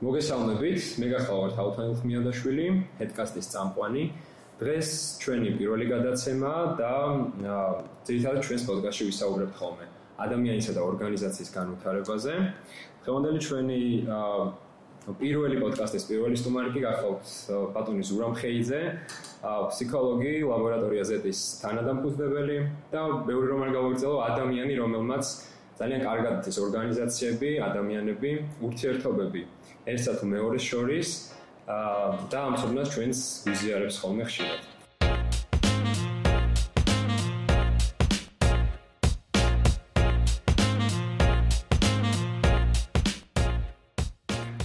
მოგესალმებით, მე გახლავართ ალთანილ ხმიადაშვილი, ჰედკასტის წამყვანი. დღეს ჩვენი პირველი გადაცემა და ძირითადად ჩვენს პოდკასტში ვისაუბრებთ ხოლმე ადამიანისა და ორგანიზაციის განვითარებაზე. დღევანდელი ჩვენი პირველი პოდკასტის პირველი სტუმარი კი გახლავთ ბატონი ზურამ ხეიძე, ფსიქოლოგი, ლაბორატორია Z-ის თანადამფუძნებელი და მეორე რომ არ გავაგრძელო, ადამიანი, რომელმაც ძალიან კარგად ის ორგანიზაციები, ადამიანები, ურთიერთობები ერთსა თუ მეორეს შორის და ამ ცოდნას ჩვენს ვიზიარებს ხოლმე ხშირად.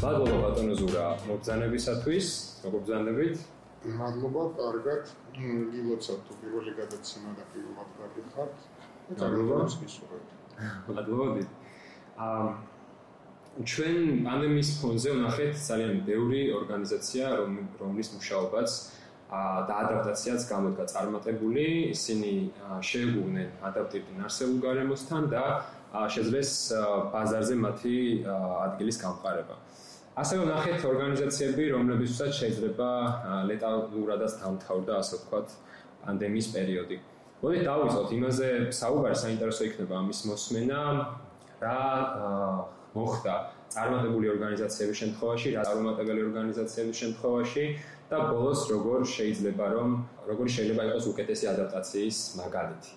მადლობა ბატონო ზურა მოგზანებისათვის, მოგზანებით. მადლობა, კარგად. გილოცავ თუ პირველი გადაცემა და პირველად გაგიხართ. მადლობა. მადლობა. აა ჩვენ პანდემიის ფონზე ვნახეთ ძალიან ბევრი ორგანიზაცია, რომლის მუშაობაც და ადაპტაციაც გამოდგა წარმატებული, ისინი შეეგუნენ ადაპტირდნენ არსებულ გარემოსთან და შეძლეს ბაზარზე მათი ადგილის გამყარება. ასევე ვნახეთ ორგანიზაციები, რომლებიცაც შეიძლება ლეტალურადაც დამთავრდა, ასე ვთქვათ, პანდემიის პერიოდი. მოდით დავიწყოთ იმაზე, საუბარი საინტერესო იქნება ამის მოსმენა, რა მოხდა წარმატებული ორგანიზაციების შემთხვევაში, რა წარმატებელი ორგანიზაციების შემთხვევაში და ბოლოს როგორ შეიძლება რომ როგორ შეიძლება იყოს უკეთესი ადაპტაციის მაგალითი.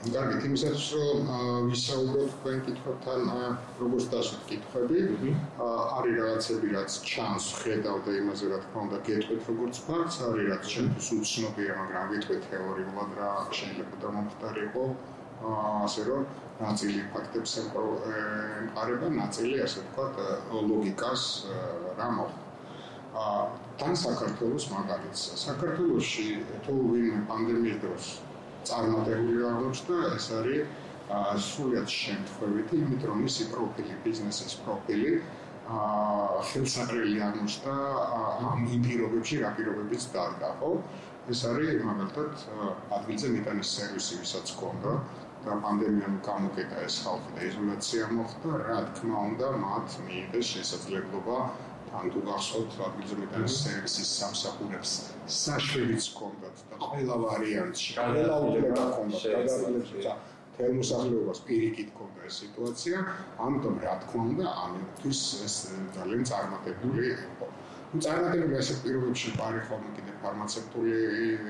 კარგი, იმისათვის რომ ვისაუბროთ თქვენ კითხვებთან როგორც დასვით კითხვები, არის რაღაცები რაც ჩანს ხედავ და იმაზე რა თქმა უნდა გეტყვით როგორც ფაქტს, არის რაც ჩემთვის უცნობია, მაგრამ გეტყვით თეორიულად რა შეიძლება დამოხტარიყო. ასე რომ ნაწილი ფაქტებს ემყარება, ნაწილი ასე ვთქვათ ლოგიკას რა მოხდა. აა თან საქართველოს მაგალითს. საქართველოსში თუ ვინმე პანდემიის დროს წარმატებული აღმოჩნდა, ეს არის აა სულიად შემთხვევითი, იმიტომ რომ მისი პროფილი, ბიზნესის პროფილი აა ხელსაყრელი აღმოჩნდა ამ იმპირობებში, რა პირობებიც დარგა, ხო? ეს არის მაგალითად ადგილზე მეტანის სერვისი, ვისაც ქონდა. და პანდემიამ გამოკეტა ეს ხალხი და იზოლაცია მოხდა, რა თქმა უნდა, მათ მიიღეს შესაძლებლობა თან თუ გახსოვთ, ადგილზე მეტანის სერვისის სამსახურებს საშვებიც ჰქონდათ და ყველა ვარიანტში, ყველა უფლება ჰქონდათ გადაადგილება თერმოსახლეობას პირიქით ჰქონდა ეს სიტუაცია, ამიტომ რა თქმა უნდა, ამისთვის ეს ძალიან წარმატებული იყო. ну წარმატებული ასეთ პირობებში პარი ხოლმე კიდე ფარმაცევტული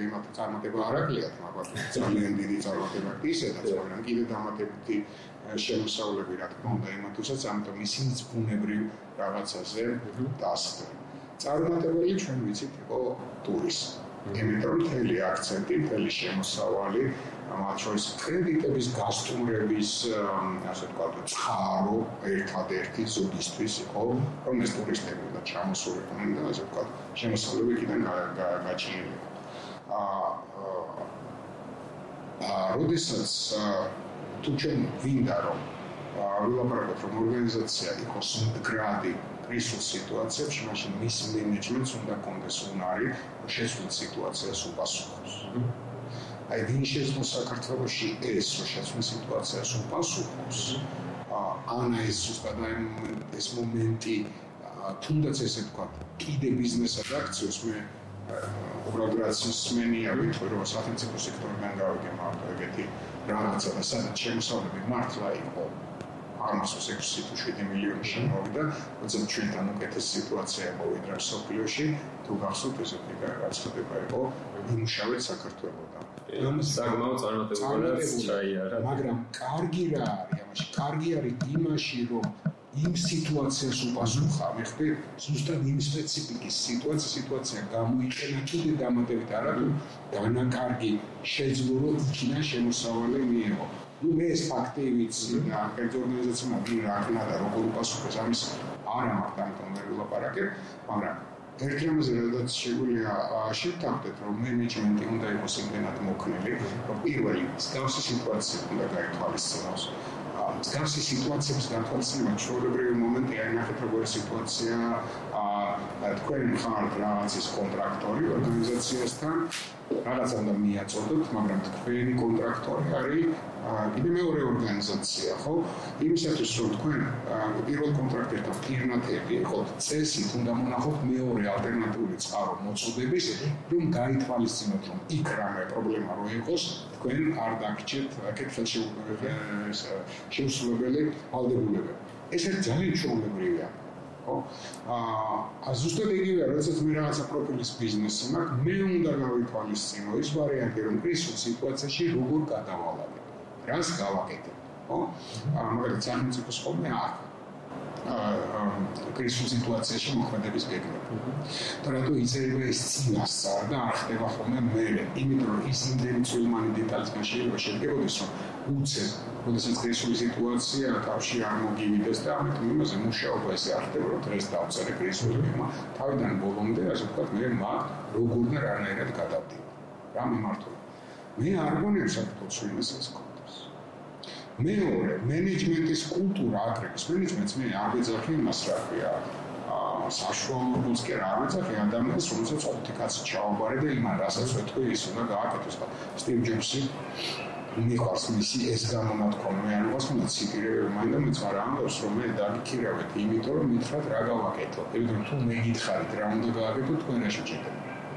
იმათ წარმატება არ აკლიათ მაგრამ ძალიან დიდი წარმატება ისედაც მაგრამ კიდე დამატებითი შემოსავლები რა თქმა უნდა იმათუსაც ამიტომ ისინიც ბუნებრივ რაღაცაზე დასწრენ წარმატებული ჩვენ ვიცით იყო ტურიზმი იმიტომ მთელი აქცენტი მთელი შემოსავალი მათ შორის კრედიტების გასტუმრების ასე ვთქვათ წყარო ერთადერთი ზოგისთვის იყო რომ ეს ტურისტები და ჩამოსულიყვნენ და ასე ვთქვათ შემოსავლები კიდენ გაჩენილი აა აა როდესაც თუ ჩვენ ვინდა რომ ვილაპარაკოთ რომ ორგანიზაცია იყოს მდგრადი კრიზის სიტუაციებში მაშინ მის მენეჯმენტს უნდა კონდეს უნარი შეცვლილ სიტუაციას უპასუხოს. აი ვინ შეძლო საქართველოსში ეს შეცვლის სიტუაციას უპასუხოს? ან ეს ზუსტად აი ეს მომენტი თუნდაც ესე თქვა კიდე ბიზნესად აქციოს მე უბრალოდ რაც ისმენია ვიტყვი რომ სახელმწიფო სექტორიდან გავიგე მარტო ეგეთი რაღაცა და სადაც შემოსავლები მართლა იყო ამასოს 6 თუ 7 მილიონი შემოვიდა, როცა ჩვენთან უკეთეს სიტუაცია მოვიდა სოფლიოში, თუ გახსოვთ ესეთი განცხადება იყო იმუშავეთ საქართველოსთან. ამას საგმაო წარმატებულად ჩაიარა. მაგრამ კარგი რა არის ამაში? კარგი არის იმაში, რომ იმ სიტუაციას უპასუხა, მე ხდი ზუსტად იმ სპეციფიკის სიტუაცია სიტუაცია გამოიყენა კიდე დამატებით არა თუ განაკარგი შეძლო იქიდან შემოსავალი მიიღო. ну მე ეს ფაქტი ვიცი და კერძო ორგანიზაციამ ვინ რა ქნა და როგორ უპასუხეს ამის არა მართ ამიტომ ვერ ვილაპარაკებ მაგრამ ერთ რამაზე როდესაც შეგვიძლია შევთანხმდეთ რომ მენეჯმენტი უნდა იყოს იმდენად მოქნილი რომ პირველი მსგავსი სიტუაცია უნდა გაითვალისწინოს მსგავსი სიტუაციების გათვალისწინება ჩვეულებრივი მომენტი აი ნახეთ როგორი სიტუაცია აა თქვენ ხართ რაღაცის კონტრაქტორი ორგანიზაციასთან რაღაცა უნდა მიაწოდოთ მაგრამ თქვენი კონტრაქტორი არის კიდე მეორე ორგანიზაცია, ხო? იმისათვის რომ თქვენ პირველ კონტრაქტერთან ფირმათები იყოთ, წესი თუნდა მონახოთ მეორე ალტერნატიული წყარო მოწოდების, რომ გაითვალისწინოთ, რომ იქ რამე პრობლემა რო იყოს, თქვენ არ დაგჭირთ კეთილ შეუსრულებელი ალდებულებები. ეს ძალიან ჩვეულებრივია. ხო? აა ზუსტად იგივეა, როდესაც მე რაღაცა პროფილის ბიზნესი მაქვს, მე უნდა გავითვალისწინო ის ვარიანტი, რომ კრიზისის სიტუაციაში როგორ გადავალაგე. რას გავაკეთებ, ხო? აა მაგალითად, სახელმწიფოს ხოლმე აქ აა კრიზისის სიტუაციაში მოქმედების გეგმა. და რატო იწერება ეს წინასწარ და არ ხდება ხოლმე მე, იმიტომ რომ ის იმდენი წვიმანი დეტალისგან შეიძლება შედგებოდეს, რომ უცებ, როდესაც კრიზისის სიტუაცია თავში არ მოგივიდეს და ამიტომ იმაზე მუშაობა ესე არ ხდება, რომ დღეს დავწერე კრიზისის გეგმა, თავიდან ბოლომდე, ასე ვთქვათ, მე მაგ როგორ და რანაირად გადავდივარ. რა მიმართულებით. მე არ გონიერ საქართველოს იმას ეს ხო მეორე მენეჯმენტის კულტურა აგრეგის მენეჯმენტს მე არ ვეძახი იმას რა ქვია საშუალებულს კი არ ვეძახი ადამიანს რომელსაც ოთი კაცი ჩაუბარე და იმან რასაც ვეთქვი ის უნდა გააკეთოს და სტივ ჯობსი მიყვარს მისი ეს გამონათქომა მე არ ვას უნდა ციტირებ მაინდა მეც არ ამბობს რომ მე დაგიქირავეთ იმიტომ რომ მითხრათ რა გავაკეთო. იმიტომ თუ მე გითხარით რა უნდა გააკეთო თქვენ რა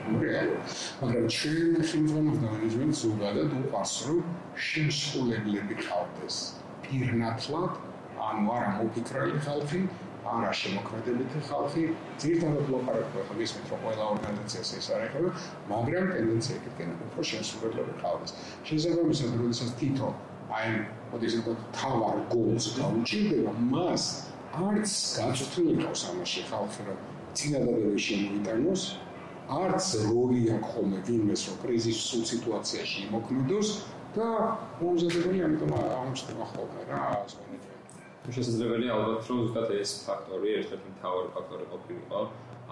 შეჭედებით მაგრამ ჩვენ ხელმძღვანელს და მენეჯმენტს ზოგადად უყვარს რომ შემსრულებლები ყავდეს პირნათლად ანუ არა მოფიქრალი ხალხი არა შემოქმედებითი ხალხი ძირითადად ლოკალურად ხო ისმით რომ ყველა ორგანიზაციას ეს არ ეხება მაგრამ ტენდენცია იქნება უფრო შემსრულებლები ყავდეს შესაბამისად როდესაც თითო აი ოდეს იყო თავარ გოლს დაუჭირდება მას არც გაწუთილი ყავს ამაში ხალხი რომ წინადადები შემოიტანოს არც როლი აქვს ხოლმე ვინმეს რო კრიზისის სიტუაციაში იმოქმედოს და მომზადებელი ამიტომ ამჩნდება ხოლმე რა ასონეთე შესაძლებელია ალბათ რომ ზუსტად ეს ფაქტორი ერთ-ერთი მთავარი ფაქტორი ყოფილიყო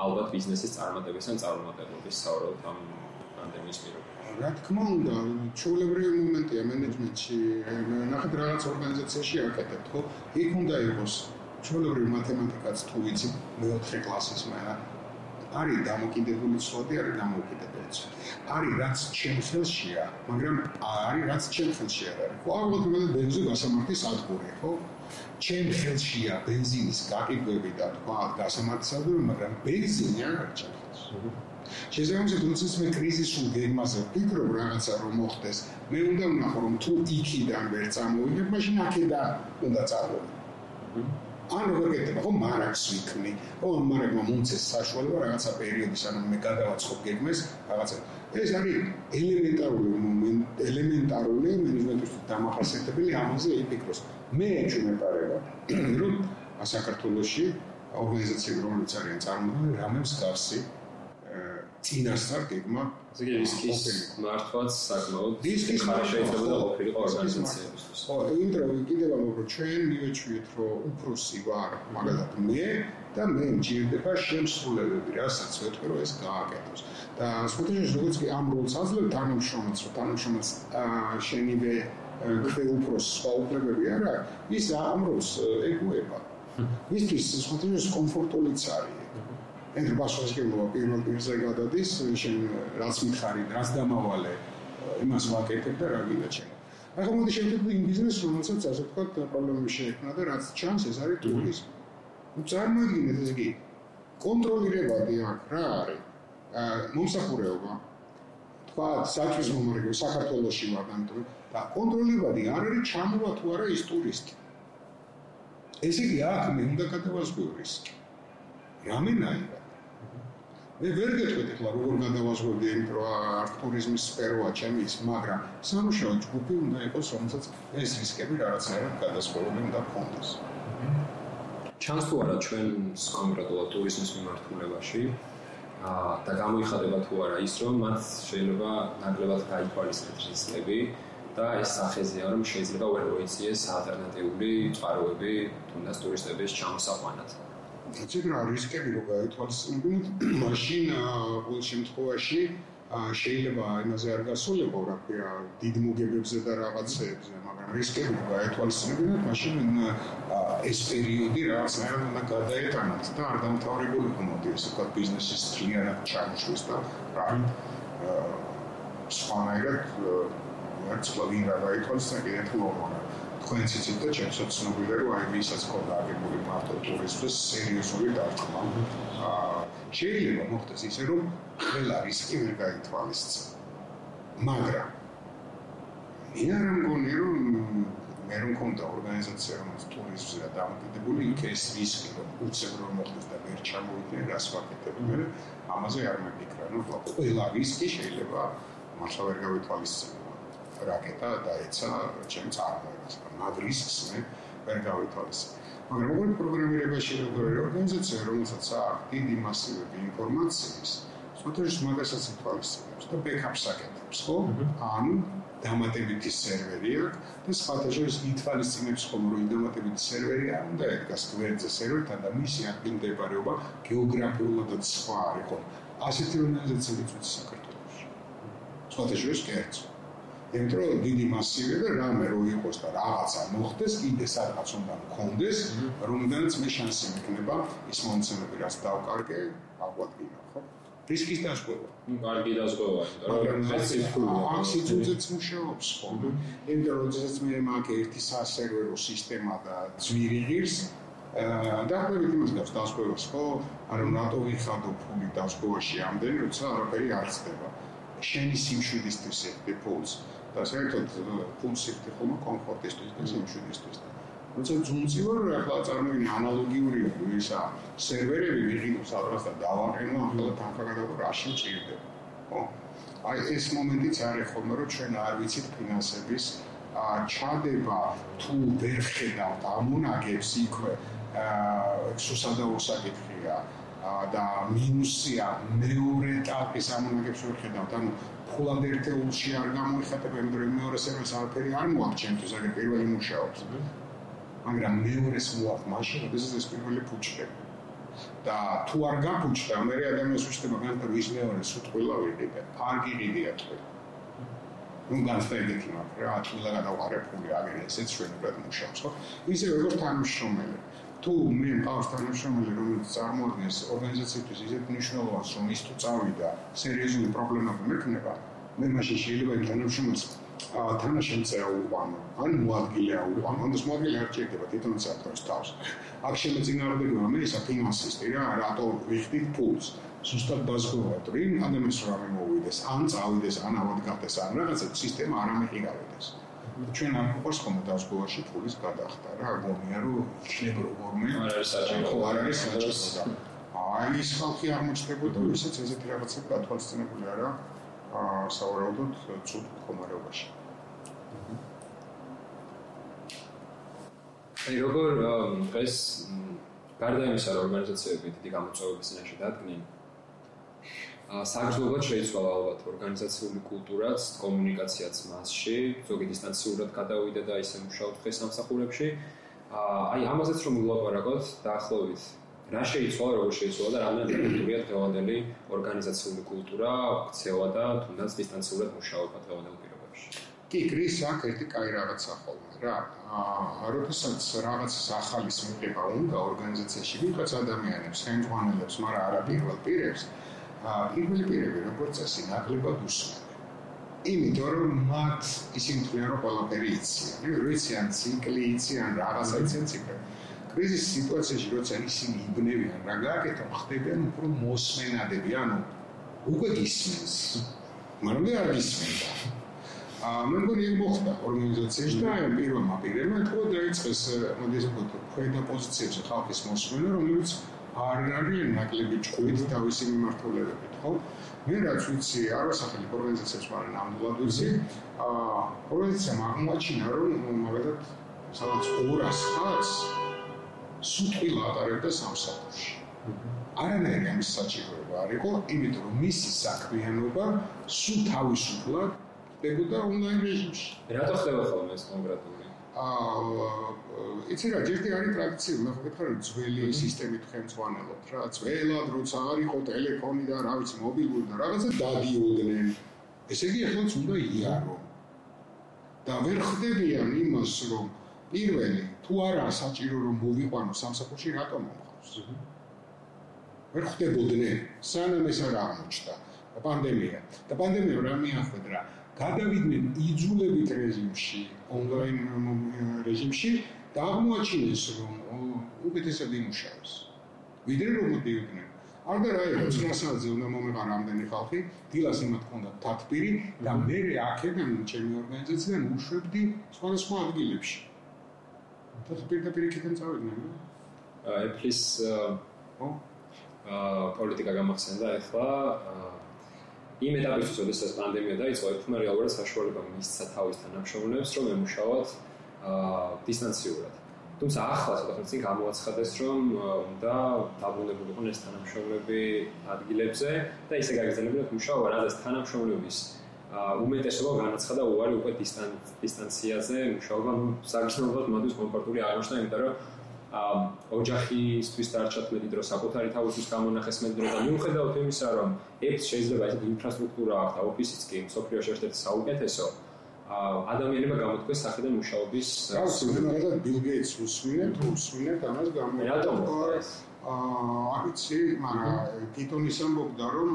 ალბათ ბიზნესის წარმატების ან წარმატებობის საუბრობთ ამ პანდემიის პირობებში. რა თქმა უნდა ჩულებრივი მომენტია მენეჯმენტში ნახეთ რაღაც ორგანიზაციაში აკეთებთ ხო? იქ უნდა იყოს ჩულებრივი მათემატიკაც თუ ვიცი მეოთხე კლასის მე არის დამოკიდებული ცოდე, არის დამოკიდებული ცოდე. არის რაც ჩემს ხელშია, მაგრამ არის რაც ჩემს ხელში არ არის. ხო, ალბათ მე ბენზინ გასამართის ადგური, ხო? ჩემს ხელშია ბენზინის გაკიდვები და თქვა გასამართის ადგური, მაგრამ ბენზინი არ არის ჩემს ხელში. შესაძლოა თუნდაც მე კრიზისულ გეგმაზე ვფიქრობ რაღაცა რომ მოხდეს. მე უნდა ვნახო რომ თუ იქიდან ვერ წამოვიდებ, მაშინ აქედან უნდა წავიდე. ან როგორ გეტება ხო მარაკს ვიქნი ხო მარაკმა მომცეს საშუალება რაღაცა პერიოდის ანუ მე გადავაცხობ გეგმეს რაღაცა. ეს არის ელემენტარული ელემენტარული მენეჯმენტის დამახასიათებელი ამაზე იფიქროს. მე ეჩვენებარება რომ საქართველოსში ორგანიზაციები რომელიც არიან წარმოქმნილი რამე მსგავსი წინასწარ გეგმა ზეგი რისკის მართვაც საკმაოდ რისკის ხარ შეიძლება და ყოფილიყო ორგანიზაციებისთვის. ხო, იმიტომ რომ კიდევ ამ უფრო ჩვენ მივეჩვიეთ რომ უფროსი ვარ, მაგალითად მე და მე მჭირდება შემსრულებები, რასაც ვეთქვი რომ ეს გააკეთოს. და სპეციალიზ როგორც კი ამ როლს აძლევ თანამშრომელს, რომ თანამშრომელს შენივე ქვე უფროს სხვა უფლებები არა, ის ამ როლს ეგუება. ისთვის სპეციალიზ კომფორტულიც არის. ეს ბაშაშკილოა პირველ პირზე გადადის შენ რაც მითხარი რაც დამავალე? იმას ვაკეთებ და რა გინდა ჩემ ახლა მოდი შევხედოთ იმ ბიზნესს რომელსაც ასე ვთქვათ პრობლემები შეექმნა და რაც ჩანს ეს არის ტურიზმი. ну წარმოიდგინეთ ეს იგი კონტროლირებადი აქ რა არის? მომსახურეობა. თქვა საჭის მომრიგო საქართველოსში ვარ ამიტომ და კონტროლირებადი არ არის ჩამოვა თუ არა ის ტურისტი. ესე იგი აქ მე უნდა გადავასწრო რისკი. რამენაირად მე ვერ გეტყვით ახლა როგორ გადავაზღვევდი იმ არ ტურიზმის სფეროა ჩემის, მაგრამ სამუშაო ჯგუფი უნდა იყოს, რომელსაც ეს რისკები რაღაცნაირად გადასხმული უნდა ქონდეს. ჩანს თუ არა ჩვენ კონკრეტულად ტურიზმის მიმართულებაში აა და გამოიხადება თუ არა ის, რომ მათ შეიძლება ნაკლებად გაითვალისწინოს რისკები და ეს სახეზეა, რომ შეიძლება ვერ მოიციეს ალტერნატიული წყაროები თუნდაც ტურისტების ჩამოსაყვანად. რა რისკები რო გაითვალისწინებინოთ მაშინ ყოველ შემთხვევაში შეიძლება იმაზე არ გასულებო რა ქვია დიდ მოგებებზე და რაღაცებზე მაგრამ რისკები რო გაითვალისწინებინოთ მაშინ ეს პერიოდი რაღაცნაირად უნდა გადაეტანოთ და არ დამთავრებულიყო მოდი ესე ვთქვათ ბიზნესის ძალიანად ჩამოშვის და რა სხვანაირად ვერცხლა ვინ რა გაითვალისწინა კიდე თლობა თქვენც იცით და ჩემს ცნობილია რომ აი ვისაც ქონდა აგებული მარტო ტურიზმის სერიოზული დარტყმა. აა შეიძლება მოხდეს ისე რომ ყველა რისკი ვერ გაითვალისწინა მაგრამ მე არ მგონი რომ მე რომ მქონდა ორგანიზაცია რომელიც ტურიზმზე დამოკიდებული იქ ეს რისკი რომ უცებ რომ მოხდეს და ვერ ჩამოვიდნენ რას ვაკეთებ მე ამაზე არ მეფიქრა რომ ყველა რისკი შეიძლება მართლა ვერ გავითვალისწინო რაკეტა დაეცა ჩემ წარმოებას. მაგ რისკს მე ვერ გავითვალისწინე. მაგრამ როგორ პროგრამირებაში როგორ ორგანიზაცია რომელსაც აქვს დიდი მასივები ინფორმაციის სოთერს მაგასაც ითვალისწინებს და ბექაპს აკეთებს ხო? ანუ დამატებითი სერვერი აქვს და სხვათა შორის ითვალისწინებს ხომ რომ დამატებითი სერვერი არ უნდა ედგას გვერდზე სერვერთან და მისი ადგილმდებარეობა გეოგრაფიულადაც სხვა არის ხომ ასეთი ორგანიზაცია იწვევს საქართველოში. სხვათა შორის კერძო იმიტომ რომ დიდი მასივი და რამე რო იყოს და რაღაცა მოხდეს კიდე სადღაც უნდა მქონდეს რომდანაც მე შანსი მექნება ის მონაცემები რაც დავკარგე აღვადგინო ხო? რისკის ნუ კარგი დაშგვება, მაგრამ ამ სიტუაციაზეც მუშაობს ხოლმე. იმიტომ რომ შესაძ მე მაგ ერთი სასერვერო სისტემა და ძვირი ღირს აა დაახლოებით იმას გავს დაშგვებას ხო? ანუ რატო ვიხადო ფული დაშგვაში ამდენი, როცა არაფერი არ ხდება. შენი სიმშვიდისთვის ეხდე ფულს და საერთოდ ეხდე ხოლმე კომფორტისთვის და სიმშვიდისთვის. როცა ძუნწი ვარ, ახლა წარმოვიდგინე ანალოგიური ისა სერვერები ვიღინო სადღაც და დავაყენო, ახლა თანხა გადავყო რაში ჭირდება. ხო? აი ეს მომენტიც არის ხოლმე, რომ ჩვენ არ ვიცით ფინანსების ჩადება თუ ვერ ხედავთ ამონაგებს იქვე აა სუსადაო საკითხია და მინუსია მეორე ეტაპის ამონაგებს ვერ ხედავთ ანუ ფულად ერთეულში არ გამოიხატება იმ დროს მეორე სერვერს არაფერი არ მოაქვს ჩემთვის აგერ პირველი მუშაობს მაგრამ მეორეს მოაქვს მაშინ, როდესაც ეს პირველი ფუჭდება. და თუ არ გაფუჭდა, მე ადამიანს უშტება განთარ ვის მეორე სუტყვილა ვიყიდე, ფარგი გიდია თქვენ. ნუ განსხვავებით მაგ რა, თულა გადავყარებული აგერ ესეც ჩვენურად მუშაობს, ხო? ისე როგორც თანამშრომელი. თუ მე მყავს თანამშრომელი, რომელიც წარმოადგენს ორგანიზაციისთვის ისეთ მნიშვნელოვანს, რომ ის თუ წავიდა სერიოზული პრობლემები მექნება, მე მაშინ შეიძლება იმ თანამშრომელს თანაშემწეა უყანო, ან მოადგილე აუყანო, ანუ მოადგილე არ ჭირდება თვითონ საფრთხეს თავს. აქ შემეწინააღმდეგება მე ისა ფინანსისტი რა, რატო ვიხდით ფულს? ზუსტად დაზღვევათ, რომ ადამიანს რამე მოვიდეს, ან წავიდეს, ან ავადგავდეს, ან რაღაცა სისტემა არ ამიყიდავდეს. ჩვენ ამ ყოს ხომ დაზღვევაში ფულის გადახდა რა, გონია რომ იქნებ როგორმე არ არის საჭირო. ხო, არ არის საჭირო. აი ის ხალხი აღმოჩნდებოდა, ვისაც ესეთი რაღაცები გათვალისწინებული არა. აა საუბრობთ ცუდ მდგომარეობაში. აი როგორ დღეს გარდა იმისა რომ ორგანიზაციები დიდი გამოწვევების წინაშე დადგნენ საგრძნობლად შეიცვალა ალბათ ორგანიზაციული კულტურაც, კომუნიკაციაც მასში, ზოგი დისტანციურად გადავიდა და ისე მუშაობ დღეს სამსახურებში. აი ამაზეც რომ ვილაპარაკოთ დაახლოებით რა შეიცვალა, როგორ შეიცვალა და რამდენი კულტურია დღევანდელი ორგანიზაციული კულტურა, ქცევა და თუნდაც დისტანციურად მუშაობა დღევანდელ პირობებში. კი, კრის აქ ერთი კაი რაღაცა ხოლმე. რა აა როდესაც რაღაც ახალის მიღება უნდა ორგანიზაციაში ვიღაც ადამიანებს ხელმძღვანელებს მაგრამ არა პირველ პირებს პირები როგორც წესი ნაკლებად უსმენ იმიტომ რომ მათ ისინი თქვენ რომ ყველაფერი იციან რიციან ციკლი იციან რაღაცა იციან ციკლი. კრიზის სიტუაციაში როცა ისინი იბნევიან რა გააკეთონ ხდებიან უფრო მოსმენადები ანუ უკვე გისმენს. მაგრამ არ გისმენდა. აა მე მგონი ეგ მოხდა ორგანიზაციაში და აი პირველმა პირებმა თქო დაიწყეს მოდი ასე ვთქვათ ქვედა პოზიციებში ხალხის მოსმენა რომელიც არ არის ნაკლები ჭკვით თავისი მიმართულებებით ხო მე რაც ვიცი არასახელი ორგანიზაციებს მაგრამ ნამდვილად ვიცი აა ორგანიზაციამ აღმოაჩინა რომ მაგალითად სადაც 200 ხალხს სუტყვილ ატარებდა სამსახურში არანაირი ამის საჭიროება არ იყო იმიტომ რომ მისი საქმიანობა სულ თავისუფლად ხდებოდა ონლაინ რეჟიმში. რატო ხდება ხოლმე ეს კონკრეტული? აა იცი რა, ჯერტი არის ტრადიციული, მე ხომ ვთქვი, ძველი სისტემით ხელმძღვანელობთ რა, ძველად როცა არ იყო ტელეფონი და რა ვიცი, მობილური და რაღაცა დადიოდნენ. ესე იგი ახლაც უნდა იარო. და ვერ ხდებიან იმას, რომ პირველი თუ არა საჭირო რომ მოვიყვანო სამსახურში, რატომ მომხავს? ვერ ხდებოდნენ, სანამ ეს არ აღმოჩნდა. პანდემია. და პანდემია რა მიახვედრა? გადავიდნენ იძულებით რეჟიმში, ონლაინ რეჟიმში და აღმოაჩინეს, რომ უკეთესად იმუშავებს. ვიდრე რომ მოდიოდნენ. არ და რა იყო, ცნასაძე უნდა მომეყარ ამდენი ხალხი, დილას იმათ ქონდა თათბირი და მე აქედან ჩემი ორგანიზაციიდან უშვებდი სხვადასხვა ადგილებში. თათბირი და პირიქიდან წავიდნენ. ეფლის აა პოლიტიკა გამახსენდა ახლა იმ ეტაპისთვის, როდესაც პანდემია დაიწყო, ეფმა რეალურად საშუალება მისცა თავის თანამშრომლებს, რომ ემუშაოთ აა დისტანციურად. თუმცა ახლა ხნის წინ გამოაცხადეს, რომ უნდა დაბრუნებულიყონ ეს თანამშრომლები ადგილებზე და ისე გაგრძელებინათ მუშაობა, რადგან თანამშრომლების უმეტესობა განაცხადა უარი უკვე დისტანციაზე მუშაობა, ну, საგრძნობლად მოდის კომფორტული აღმოჩნდა, იმიტომ რომ ოჯახისთვის დარჩათ მეტი დრო საკუთარი თავისთვის გამონახეს მეტი დრო და მიუხედავად იმისა რომ ეფს შეიძლება ეს ინფრასტრუქტურა აქვს და ოფისიც კი სოფლიოში ერთ-ერთი საუკეთესო ადამიანებმა გამოთქვეს სახედან მუშაობის გავს მაგალითად ბილ გეიტს უსვინეთ უსვინეთ ამას გამო აა აკიცი მაგრამ გიტონის ამბობდა რომ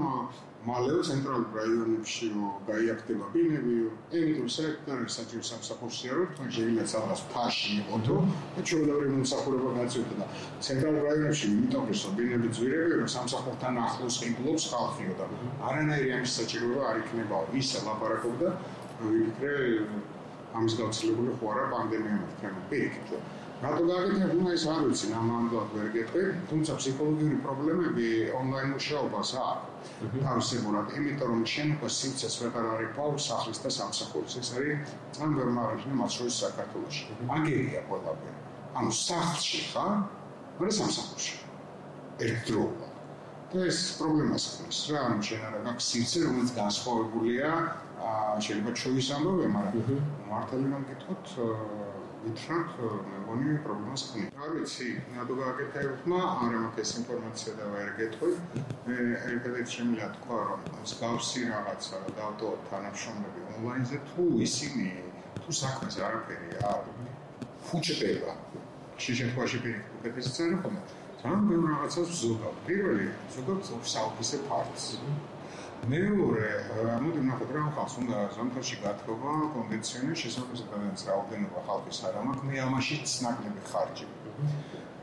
მალეო ცენტრალურ რაიონებში გაიაქტება ბინები, ემიტურ სექტორში საჭირო სამსახურია, რომ თან შეიძლება სადღაც ფაში იყოდო და ჩვეულებრივ მომსახურება გაწევდა და ცენტრალურ რაიონებში იმიტომ რომ ბინები ძვირები რომ სამსახურთან ახლოს ყიდულობს ხალხიო და არანაირი ამის საჭიროება არ იქნება ისე ლაპარაკობდა ვიფიქრე ამის გავრცელებული ხო არა პანდემიამ თქვენ პირიქით რატო გაგეთებ ნუ ეს არ ვიცი ნამდვილად ვერ გეტყვი. თუმცა ფსიქოლოგიური პრობლემები ონლაინ მუშაობას აქვს. თავისებურად. იმიტომ რომ შენ უკვე სიცოცხლეს ვეღარ არიფავ სახლის და სამსახურის. ეს არის ძალიან ვერმარიშნი მათ შორის საქართველოში. აგერია ყველაფერი. ანუ სახლში ხარ მაგრამ სამსახურში. ერთდროულად და ეს პრობლემას ხმის რა ანუ შენ არა გაქვს სიცოცხლე რომელიც განსხვავებულია. შეიძლება ჩვევის ამბავე მაგრამ მართალი რომ გითხოთ უთხრათ მეგონი პრობლემას ხმით. არ ვიცი, ნადო გააკეთებმა, არა მაქვს ეს ინფორმაცია და ვერ გეტყვი. მე ერთადერთი შემიძლია თქვა, რომ მსგავსი რაღაცა დავტო თანამშრომლები ონლაინზე თუ ისინი თუ საქმეს არაფერი არ ფუჭდება. შეიძლება პირიქით უკეთესი წერა ხომ? თან ბევრ რაღაცას ზოგადად. პირველი, ზოგადად საოფისე ფარტს. მეორე, მოდი ნახოთ რა ხალხს უნდა ზამთარში გათქობა კონდიციონერი შესაძლოა ადამიანს რაოდენობა ხალხის არ ამაქვს, მე ამაშიც ნაკლები ხარჯი.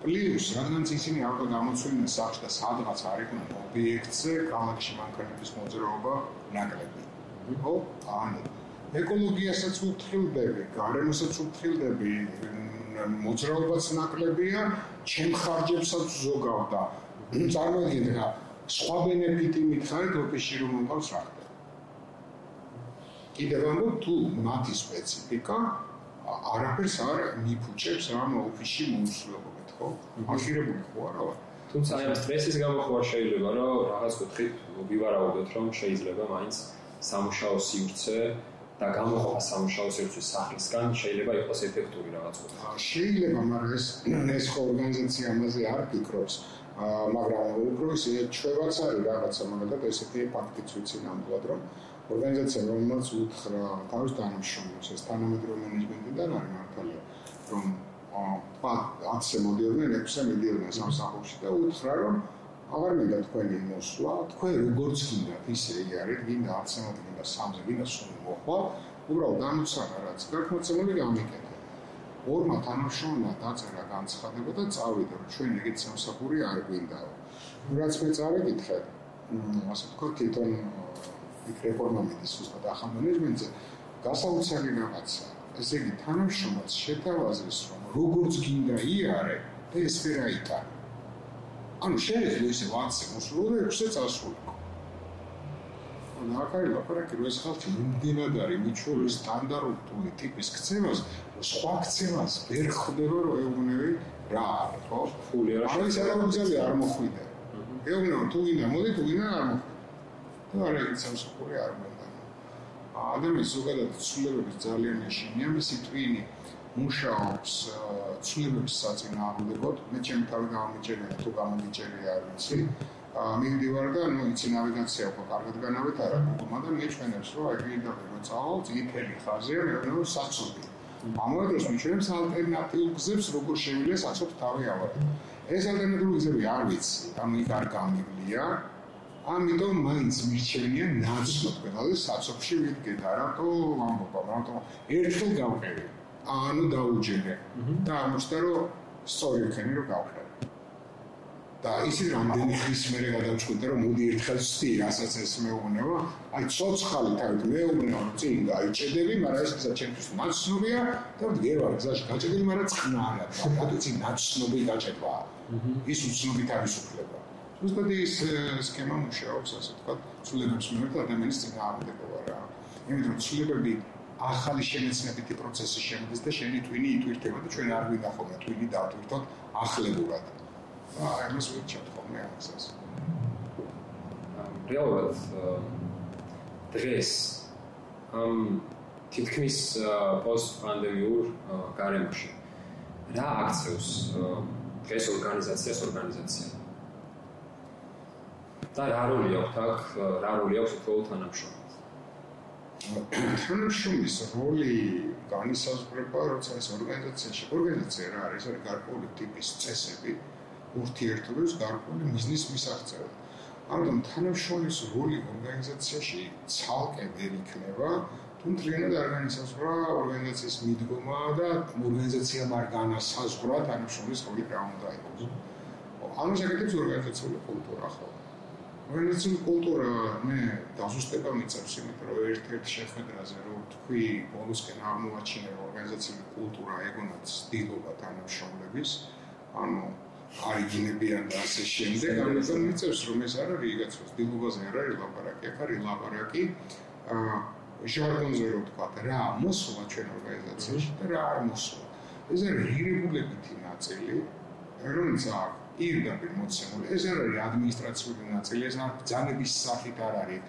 პლუს, რადგან ისინი ალბათ გამოცვლიდნენ სახში და სადღაც არ იყვნენ ობიექტზე, კალაქში მანქანების მოძრაობა ნაკლები. ხო? ანუ ეკოლოგიასაც უთხრილდები, გარემოსაც უთხრილდები, მოძრაობაც ნაკლებია, ჩემ ხარჯებსაც ზოგავდა. წარმოიდგინეთ რა სხვა ბენეფიტი მითხარით ოფისში რომ მომყავს რა ხდება. კიდევ ამბობ თუ მათი სპეციფიკა არაფერს არ მიფუჭებს ამ ოფისში მოუსწრებობთ, ხო? აღირებული ხო არა? თუმცა აი ამ სტრესის გამო ხო შეიძლება რომ რაღაც კუთხით ვივარაუდოთ რომ შეიძლება მაინც სამუშაო სივრცე და გამოყოფა სამუშაო სივრცის სახლისგან შეიძლება იყოს ეფექტური რაღაც კუთხით. შეიძლება, მაგრამ ეს ეს ხო ორგანიზაცია ამაზე არ ფიქრობს. მაგრამ უბრალოდ ჩვევაც არის რაღაცა მაგალითად ესეთი ფაქტიც ვიცი ნამდვილად რომ ორგანიზაცია რომელიც უთხრა თავის თანამშრომლებს ეს თანამედროვე მენეჯმენტიდან არის მართალია რომ აა 10 მოდიოდნენ 6 მოდიოდნენ სამსახურში და უთხრა რომ აღარ მინდა თქვენი მოსვლა თქვენ როგორც გინდათ ისე იარეთ გინდა 10 მოდიოდნენ გინდა 3-ზე გინდა სულ მოხვა უბრალოდ დამცანა რაც გარკვეულწილად გამიკეთე ორმა თანამშრომლმა დაწერა განცხადება და წავიდა რომ ჩვენ ეგეთ სამსახური არ გვინდაო. რაც მე წავეკითხე, ასე თქვა თვითონ იქ რეფორმა მიდის უბრალოდ ახალ მენეჯმენტზე გასაოცარი რაღაცა. ესე იგი თანამშრომლს შეთავაზეს რომ როგორც გინდა იარე და ეს ვერა იტანა. ანუ შეიძლება ისე ვაცე მოსულო და ექვსე წასულიყო. არის ლაპარაკი რომ ეს ხალხი იმდენად არის მიჩვეული სტანდარტული ტიპის ქცევას სხვა ქცევას ვერ ხვდება რომ ეუბნები რა არის ხო? ფული არა არის არა უძალი არ მოხვიდა. ეუბნები თუ გინდა მოდი თუ გინდა არ მოხვიდა. და არა ის სამსახური არ მომდა ადამიანის ზოგადად ცვლილებების ძალიან ეშინია. მისი ტვინი მუშაობს ცვლილებების საწინააღმდეგოდ. მე ჩემი თავი გამომიჭერია თუ გამომიჭერია არ ვიცი მივდივარ და ნუ იცი ნავიგაცია უკვე კარგად განავითარა გუგლმა და მიჩვენებს რომ აი გინდა რომ წავალ წიფელი ხაზია მეუბნებო საცობი ამავდროულად მიჩვენებს ალტერნატიულ გზებს როგორ შეიძლება საცობ თავი ავარდო ეს ალტერნატიული გზები არ ვიცი ანუ იქ არ გამივლია ამიტომ მაინც მირჩენია ნაცნობ ყველა საცოფში ვიდგეთ არათო ამბობა რატო ერთხელ გავყევი ანუ დაუჯერე და ამოსთა რომ სწორი ხენი რომ გავყევი და ისე რამდენი ხის მერე გადავწყვიტე რომ მოდი ერთხელ ვსტი რასაც ეს მეუბნება. აი ცოცხალი თავით მეუბნება რომ წინ გაიჭედები მაგრამ ეს ისე ჩემთვის ნაცნობია და ვდგება გზაში გაჭედები მაგრამ წყნარად რატო წინ ნაცნობი გაჭედვა. ის უცნობი თავისუფლება ზუსტად ის სქემა მუშაობს ასე თქვა ცულებებს მიერ ადამიანის წინააღმდეგობა რა. იმიტომ რომ ცულებები ახალი შემეცნებითი პროცესის შემოდის და შენი twini იტვირთება და ჩვენ არ ვინახავთ twini დავტვირთოთ ახლებურად აი მას ვიჩათ ხოლმე ამას. რეალურად დღეს ამ თითქმის პოსტპანდემიურ გარემოში რა აქცევს დღეს ორგანიზაციას ორგანიზაცია? და რა როლი აქვს აქ რა როლი აქვს თქო თანამშრომლებს თანამშრომლის როლი განისაზღვრება როცა ეს ორგანიზაციაში ორგანიზაცია რა არის არის გარკვეული ტიპის წესები ურთიერთობებს გარკვეული მიზნის მისაღწევად. ამიტომ თანამშრომლის როლი ორგანიზაციაში ცალკე ვერ იქნება, თუმცა არ განისაზღვრა ორგანიზაციის მიდგომა და ორგანიზაცია მარ განასაზღვრა თანამშრომლის როლი რა უნდა იყოს. ამას აკეთებს ორგანიზაციული კულტურა ხო? ორგანიზაციული კულტურა მე დასუსტება მიწევს, იმიტომ რომ ერთ-ერთ შეხვედრაზე რომ თქვი ბონუსკენ აღმოაჩინე ორგანიზაციული კულტურა ეგონაც დილობა თანამშრომლების, ანუ არიგინებიან და ასე შემდეგ, ამიტომ მიწევს რომ ეს არ არის იგაცოს დილობაზე არ არის ლაპარაკი, აქ არის ლაპარაკი აა ჟარგონზე რო თქვა რა მოსულა ჩვენ ორგანიზაციაში და რა არ მოსულა. ეს არის რეგულირებითი ნაწილი, რომელიც აქვს პირდაპირ მოცემული. ეს არ არის ადმინისტრაციული ნაწილი, ეს არის ბრძანების სახით არ არის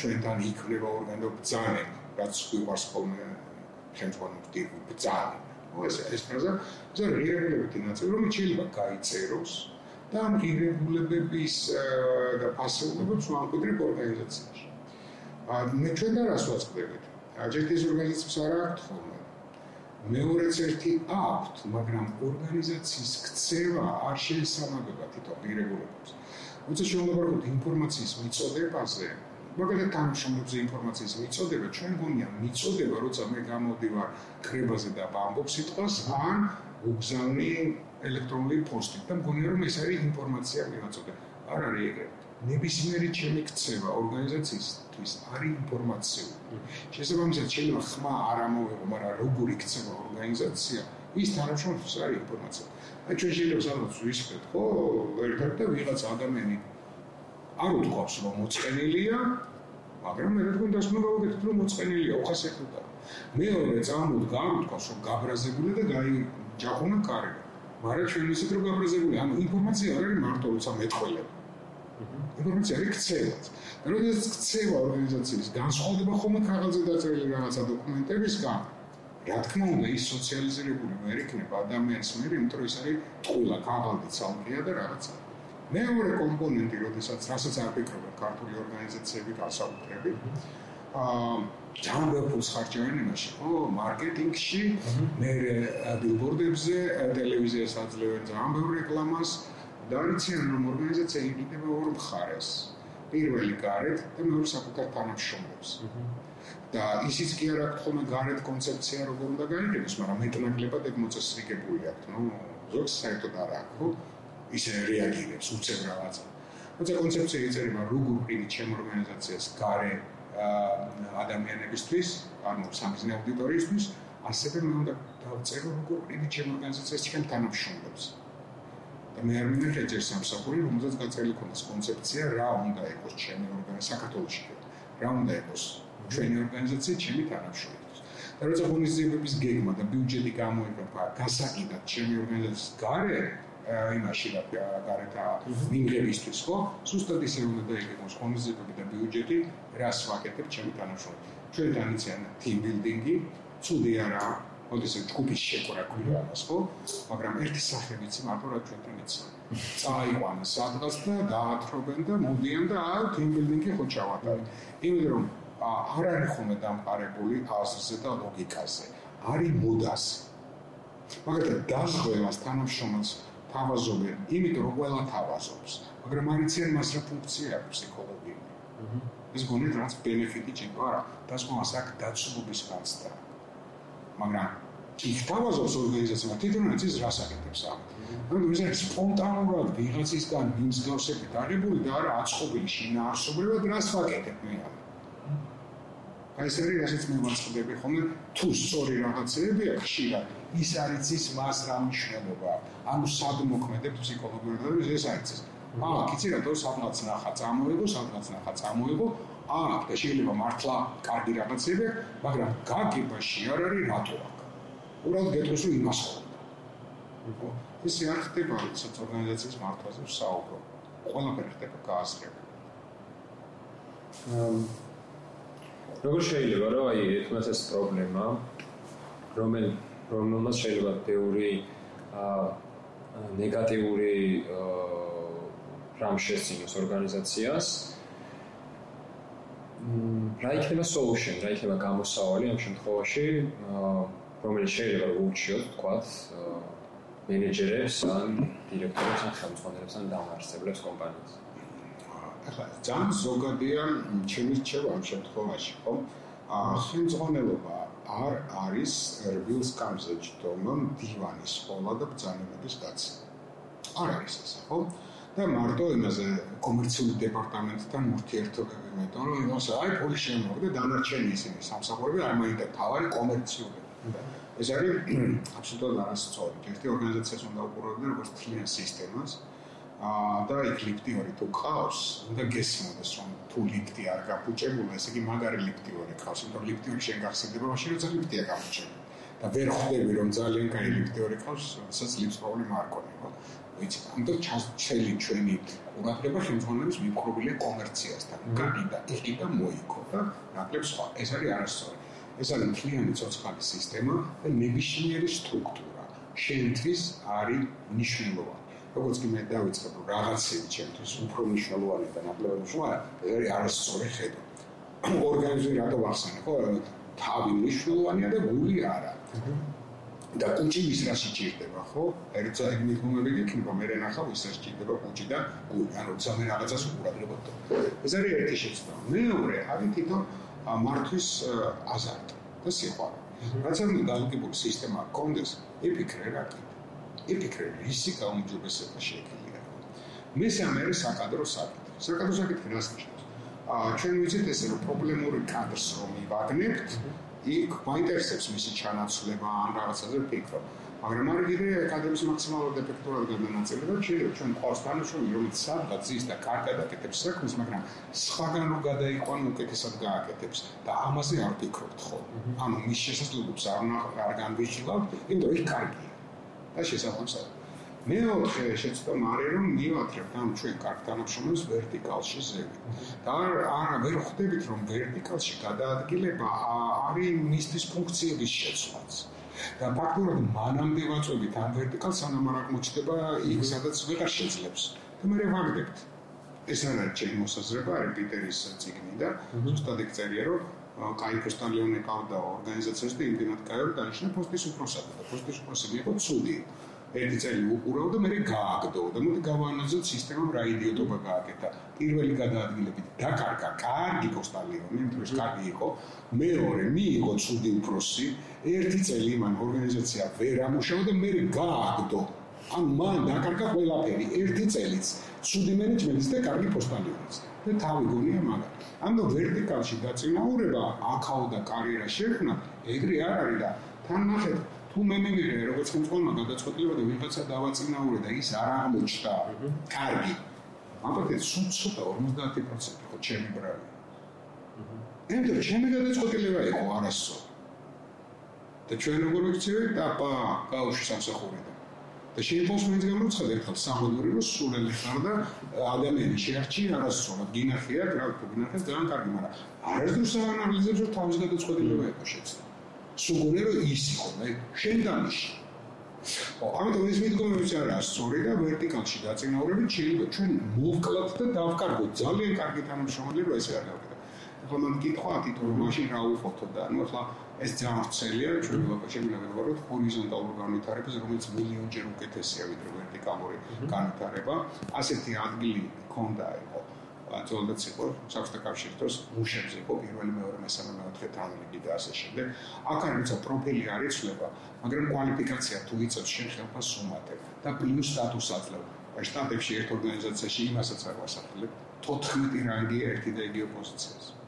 ჩვენთან იქნება ორგანო ბრძანები, რაც გვიყვარს ხოლმე ხელმძღვანელი ბრძანები. ეს ეს ფრაზა ზე რეგულირებითი ნაწილი რომ შეიძლება გაიწეროს და ამ რეგულირებების და ფასეულობებს ვამკვიდრებ ორგანიზაციაში. ა მე ჩვენ და რას ვაწყდებით? აჯერტის ორგანიზაციას არ აქვს ხოლმე. მეორეც ერთი აქვს, მაგრამ ორგანიზაციის ქცევა არ შეესაბამება თვითონ რეგულირებას. უცებ შემოგვარგოთ ინფორმაციის მიწოდებაზე, მაგალითად თანამშრომლებზე ინფორმაციის მიწოდება ჩვენ გონია მიწოდება როცა მე გამოდივარ კრებაზე და ბამბობ სიტყვას ან უგზავნი ელექტრონული პოსტით და მგონია რომ ეს არის ინფორმაცია მივაწოდე არ არის ეგრე. ნებისმიერი ჩემი ქცევა ორგანიზაციისთვის არის ინფორმაცია შესაბამისად შეიძლება ხმა არ ამოვიღო მაგრამ როგორი ქცევა ორგანიზაცია ის თანამშრომლებს არის ინფორმაცია. აი ჩვენ შეიძლება სადღაც ვისწრეთ ხო ერთად და ვიღაც ადამიანი არ უთქვავს რომ მოწყენილია, მაგრამ მე რადგან დასმება ვიგეთ რომ მოწყენილია, უხასიათოა. მეორე წამოდ გამთქვას რომ გაბრაზებული და გაი ჯახუნა კარი. მაგრამ ჩვენ ისეთ რომ გაბრაზებული, ანუ ინფორმაცია არ არის მარტო როცა მეტყველება. ინფორმაცია არის ქცევაც. როდესაც ქცევა ორგანიზაციის განსხვავდება ხომ ქაღალდზე დაწერილი რაღაცა დოკუმენტებისგან, რა თქმა უნდა ის სოციალიზირებული ვერ იქნება ადამიანის მიერ, იმიტომ რომ ის არის ყველა ქაღალდი ცალკეა და რაღაცა. მეორე კომპონენტი, როდესაც რასაც არ ფიქრობენ ქართული ორგანიზაციები გასაუბრები, აა ჯამბო ფულს ხარჯავენ იმაში, ო, მარკეტინგში, მე ბილბორდებზე, ტელევიზიას აძლევენ ჯამბო რეკლამას და რიციან რომ ორგანიზაცია იგიდება ორ მხარეს. პირველი გარეთ და მეორე საკუთარ თანამშრომლებს. და ისიც კი არ აქვს ხოლმე გარეთ კონცეფცია როგორ უნდა გაიგებს, მაგრამ მეტნაკლებად ეგ მოწესრიგებული აქვს, ნუ ზოგს საერთოდ არ აქვს, ხო? ისე რეაგირებს უცებ რაღაცა. თუმცა კონცეფცია იწერება როგორ პირი ჩემ ორგანიზაციას გარე ადამიანებისთვის, ანუ სამიზნე აუდიტორიისთვის, ასევე მე უნდა დავწერო როგორ პირი ჩემ ორგანიზაციას ჩემ თანამშრომლებს. და მე არ მინდა ჯერ სამსახური, რომელზეც გაწერილი ქონდეს კონცეფცია, რა უნდა იყოს ჩემი ორგანიზაცია საქართველოში. რა უნდა იყოს ჩვენი ორგანიზაცია ჩემი თანამშრომლებს. და როცა ღონისძიებების გეგმა და ბიუჯეტი გამოიყენება გასაკიდად ჩემი ორგანიზაციის გარე იმაში რა გარეთ მინგებისთვის ხო? ზუსტად ისე უნდა დაიგოს ხომიზებები და ბიუჯეტი რას ვაკეთებ ჩემი თანამშრომლებს ჩვენ განიციან team building-ი ცუდი არა ოდესე ჯგუფის შეკრა ქვია ამას ხო? მაგრამ ერთი სახე ვიცი მარტო რა ჩვენთან იცი წაიყვანა სადღაც და დაათრობენ და მოდიან და აა team building-ი ხო ჩავატარეთ იმიტომ რომ არ არის ხოლმე დამყარებული აზრზე და ლოგიკაზე. არის მოდას. მაგალითად დაღღვევას თანამშრომელს თავაზობენ, იმიტომ რომ ყველა თავაზობს, მაგრამ არიციან მას რა ფუნქცია აქვს ფსიქოლოგიური. ეს გონით რაც ბენეფიტი ჭირდება, არა, დასკვნას აქ დაცულობის განცდა. მაგრამ იქ თავაზობს ორგანიზაცია, თვითონაც ის რას აკეთებს ამ. ანუ ეს არის სპონტანურად ვიღაცისგან მიმსგავსებით აღებული და არა აწყობილი შინაარსობრივად რას ვაკეთებ მე ამ. აი ეს არის რასაც მე ვაწყდები ხოლმე თუ სწორი რაღაცები აქვს ხშირად ის არის ის მას რა მნიშვნელობა. ანუ სად მოქმედებს ფსიქოლოგიურად ეს არის ეს აა კიცი რატო სადღაც ნახა წამოიღო სადღაც ნახა წამოიღო აა და შეიძლება მართლა კარგი რაღაცები მაგრამ გაგებაში არ არის რატო აქ? უბრალოდ გეტყვის რომ იმას ხო ეს არ ხდება ცოტა ორგანიზაციის მართვაზე საუბრო ყველაფერი ხდება გააზრება როგორ შეიძლება რომ აი ეთნას ეს პრობლემა რომელ რომელმაც შეიძლება თეორი აა ნეგატიური რამ შეცინოს ორგანიზაციას რა იქნება solution, რა იქნება გამოსავალი ამ შემთხვევაში, რომელიც შეიძლება ურჩიოთ, თქვათ, მენეჯერებს ან დირექტორებს ან ხელმძღვანელებს ან დამაარსებლებს კომპანიას. ახლა ძალიან ზოგადია ჩემი რჩევა ამ შემთხვევაში, ხო? აა ხელმძღვანელობა არ არის რბილს კამზე ჯდომამ დივანის ხოლა და ბრძანებების დაცვა. არ არის ეს, ხო? და მარტო იმაზე კომერციული დეპარტამენტთან ურთიერთობები მეტყვი, რომ იმას აი პოლიცია შემოვიდა დანარჩენი ისინი სამსახურები არ მაინდა თავარი კომერციული. ეს არის აბსოლუტურად არასწორი. ერთი ორგანიზაციას უნდა უყურებდნენ როგორც თლიან სისტემას. და იქ ლიფტი ორი თუ ყავს, უნდა გესმოდეს რომ თუ ლიფტი არ გაფუჭებულა, ესე იგი მაგარი ლიფტი ორი ყავს, იმიტომ რომ ლიფტი ორი შენ გახსენდება, მაშინ როცა ლიფტია გაფუჭებული. და ვერ ხვდები რომ ძალიან კაი ლიფტი ორი ყავს, რასაც ლიფტს პრობლემა არ ხო? ვიცი, ამიტომ ჩასწელი ჩვენი ყურადღება ხელმძღვანელების მიკრობილია კომერციასთან. გაგიდა, ეხიდა მოიქო და ნაკლებ სხვა. ეს არის არასწორი. ეს არის მთლიანი ცოცხალი სისტემა და ნებისმიერი სტრუქტურა. შენთვის არის მნიშვნელოვანი. როგორც კი მე დავიწყებ რაღაცები ჩემთვის უფრო მნიშვნელოვანი და ნაკლებად მნიშვნელოვანი, ეს არის არასწორი ხედვა. ორგანიზმი რატო ვახსენე, ხო? თავი მნიშვნელოვანია და გული არა. და კუჭი ის რა შეჭირდება, ხო? ერთსა ეგ მიგმომები იქნება, მე რენახავ ის რა შეჭირდება კუჭი და გული, ანუ ძამე რაღაცას უყურებთ. ეს არის ერთი შეცდომა. მეორე, არის თვითო მართვის აზარტი და სიყვარული. რაც ამ დაგებული სისტემა კონდეს, იფიქრე რა კი. იფიქრე რისი გაუმჯობესება შეიძლება. მესამე არის საკადრო საკითხი. საკადრო საკითხი რას ნიშნავს? აა ჩვენ ვიცით ესე რომ პრობლემური კადრს რომ ივაგნებთ, იქ მაინტერესებს მისი ჩანაცვლება ან რაღაცაზე ვფიქრობ. მაგრამ არ გიდე კადრების მაქსიმალურად ეფექტურად გადანაწილება, შეიძლება ჩვენ ყავს თანაშრომი, რომელიც სადღაც ზის და კარგად აკეთებს საქმეს, მაგრამ სხვაგან რო გადაიყვან უკეთესად გააკეთებს და ამაზე არ ვფიქრობთ ხო? ანუ მის შესაძლებლობებს არ არ განვიხილავთ, იმიტომ რომ იქ კარგია. და შესაძლოა. მეოთხე შეცდომა არის რომ მივატრებთ ამ ჩვენ კარგ თანამშრომლებს ვერტიკალში ზევით. და არა ვერ ხვდებით რომ ვერტიკალში გადაადგილება არის მისთვის ფუნქციების შეცვლაც. და ფაქტობრივად მანამდე ვაწვევით ამ ვერტიკალს სანამ არ აღმოჩნდება იქ სადაც ვეღარ შეძლებს. და მე ვაგდებთ. ეს არის ჩემი მოსაზრება, არის პიტერის ციგნი და ზუსტად ეგ წერია რომ კაი პოსტალიონი ყავდა ორგანიზაციას და იმდენად კაი რომ დანიშნა პოსტის უფროსად და პოსტის უფროსები იყო ცუდი. ერთი წელი უყურავ და მე გააგდო და მოდი გავანაძოთ სისტემამ რა იდიოტობა გააკეთა. პირველი გადაადგილებით დაკარგა კარგი იმიტომ რომ კარგი იყო. მეორე მიიღო ცუდი უფროსი, ერთი წელი მან ორგანიზაცია ვერ ამუშავა და მე გააგდო. ან მან დაკარგა ყველაფერი ერთი წელიც. ცუდი მენეჯმენტის და კარგი პოსტალიონიც. და თავი გონია მაგა. ანუ ვერტიკალში დაწინაურება აქაო და კარიერა შექმნა ეგრე არ არის და თან ნახეთ თუ მე მეგერე როგორც კონტროლმა გადაწყვეტილება და ვიღაცა დავაწინაურე და ის არ აღმოჩნდა კარგი. მაგათ ცუცუთა 50% ხო ჩემი ბრალი. ენდერ ჩემი გადაწყვეტილება იყო არასო და ჩვენ როგორ ვიქცევით? და პა გაუში სამსახური და შეიძლება მეც გამროცხად ერთხელ სამოდური რომ სულელი ხარ და ადამიანი შეარჩი არასწორად. გინახია რა თქო გინახეს ძალიან კარგი მაგრამ არასდროს აანალიზებს რომ თავის გადაწყვეტილება იყო შეცდომა სულგონე რომ ის იყო მე შენ დანიში ო ამიტომ ეს მიდგომებიც არის სწორი და ვერტიკალში დაწინაურებით შეიძლება ჩვენ მოვკლათ და დავკარგოთ. ძალიან კარგი თანამშრომელი რომ ესე არ გავკეთო ახლა მან კითხვა თვითონ მაშინ რა უხობთ და ანუ ახლა ეს ძალიან ვრცელია ჩვენ ლოკალში ვიყავით ჰორიზონტალურ განვითარებას რომელიც მილიონჯერ უკეთესია ვიდრე ვერტიკალური განვითარება ასეთი ადგილი ქონდა იყო. ძოლდაც იყო საფრთა კავშირის დროს მუშებზე იყო პირველი მეორე მესამე მეოთხე თანამედროვე და ასე შემდეგ. აქ არის პროფილი არ იცვლება მაგრამ კვალიფიკაცია თუ იცავს შენ ხელფას უმატებ და პლუს სტატუსს აძლევ აი შტატებში ერთ ორგანიზაციაში იმასაც არ ვასახელებ. 14 რანგი ერთი და იგივე პოზიციას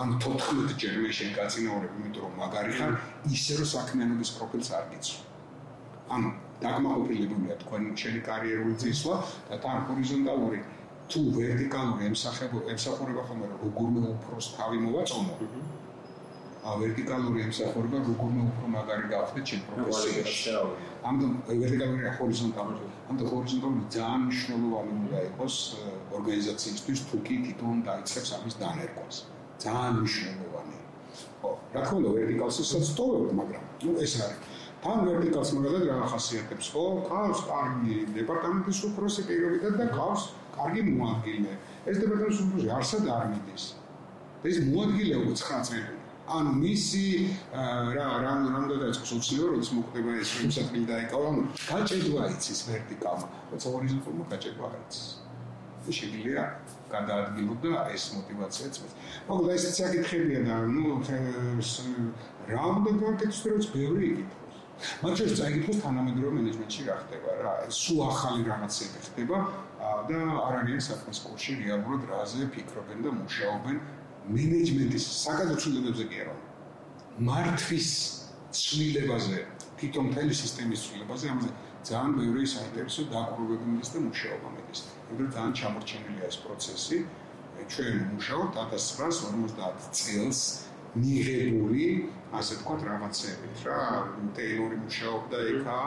ან 14 ჯერ მე შენ გაწინაურებ იმიტომ რომ მაგარი ხარ ისე რომ საქმიანობის პროფილს არ გიცნობ ანუ დაგმაყოფილებულია თქვენ შენი კარიერული წესვა და თან ჰორიზონტალური თუ ვერტიკალური ემსახება ემსახურება ხომ არა როგორმე უფროს თავი მოვაწონო. ა ვერტიკალური ემსახურება როგორმე უფრო მაგარი გავხდე ჩემ პროფესიაში. ამდენ ვერტიკალური ჰორიზონტალური? ამდენ ჰორიზონტალური ძალიან მნიშვნელოვანი უნდა იყოს ორგანიზაციისთვის თუ კი თვითონ დაიწყებს ამის დანერგვას ძალიან მნიშვნელოვანი. ხო, რა თქმა უნდა, ვერტიკალსაც სწორებ, მაგრამ ნუ ეს არის. თან ვერტიკალს მაგალითად რა ახასიათებს, ხო? ყავს კარგი დეპარტამენტის უფროსი პირობითად და ყავს კარგი მოადგილე. ეს დეპარტამენტის უფროსი არსად არ მიდის. ეს მოადგილე უკვე 9 წელი ანუ მისი რა რა უცნაური როდის მოკვდება ეს შემსაძლებელი დაიკავა ანუ გაჭედვა იცის ვერტიკალმა როცა ჰორიზონტალურმა გაჭედვა იცის შეიძლება გადაადგილოდა ეს мотиваცია წელს. მოკლედ ეს საკითხებია და ნუ რამდენ კონტექსტში რაც ბევრი იკითხება. მათ შორის წაიკითხოს თანამედროვე მენეჯმენტში რა ხდება რა სულ ახალი რაღაცები ხდება და არ არიან საქმის კურსში რეალურად რაზე ფიქრობენ და მუშაობენ მენეჯმენტის საკადო ცვლილებებზე კი არა მართვის ცვლილებაზე თვითონ მთელი სისტემის ცვლილებაზე ამაზე ძალიან ბევრი საინტერესო დაკვირვებები მის და მუშაობა მიდის იმიტომ ძალიან ჩამორჩენილია ეს პროცესი. ჩვენ მუშაობთ 1950 წელს მიღებული, ასე ვთქვათ, რაღაცებით რა, ტეილორი მუშაობდა იქა,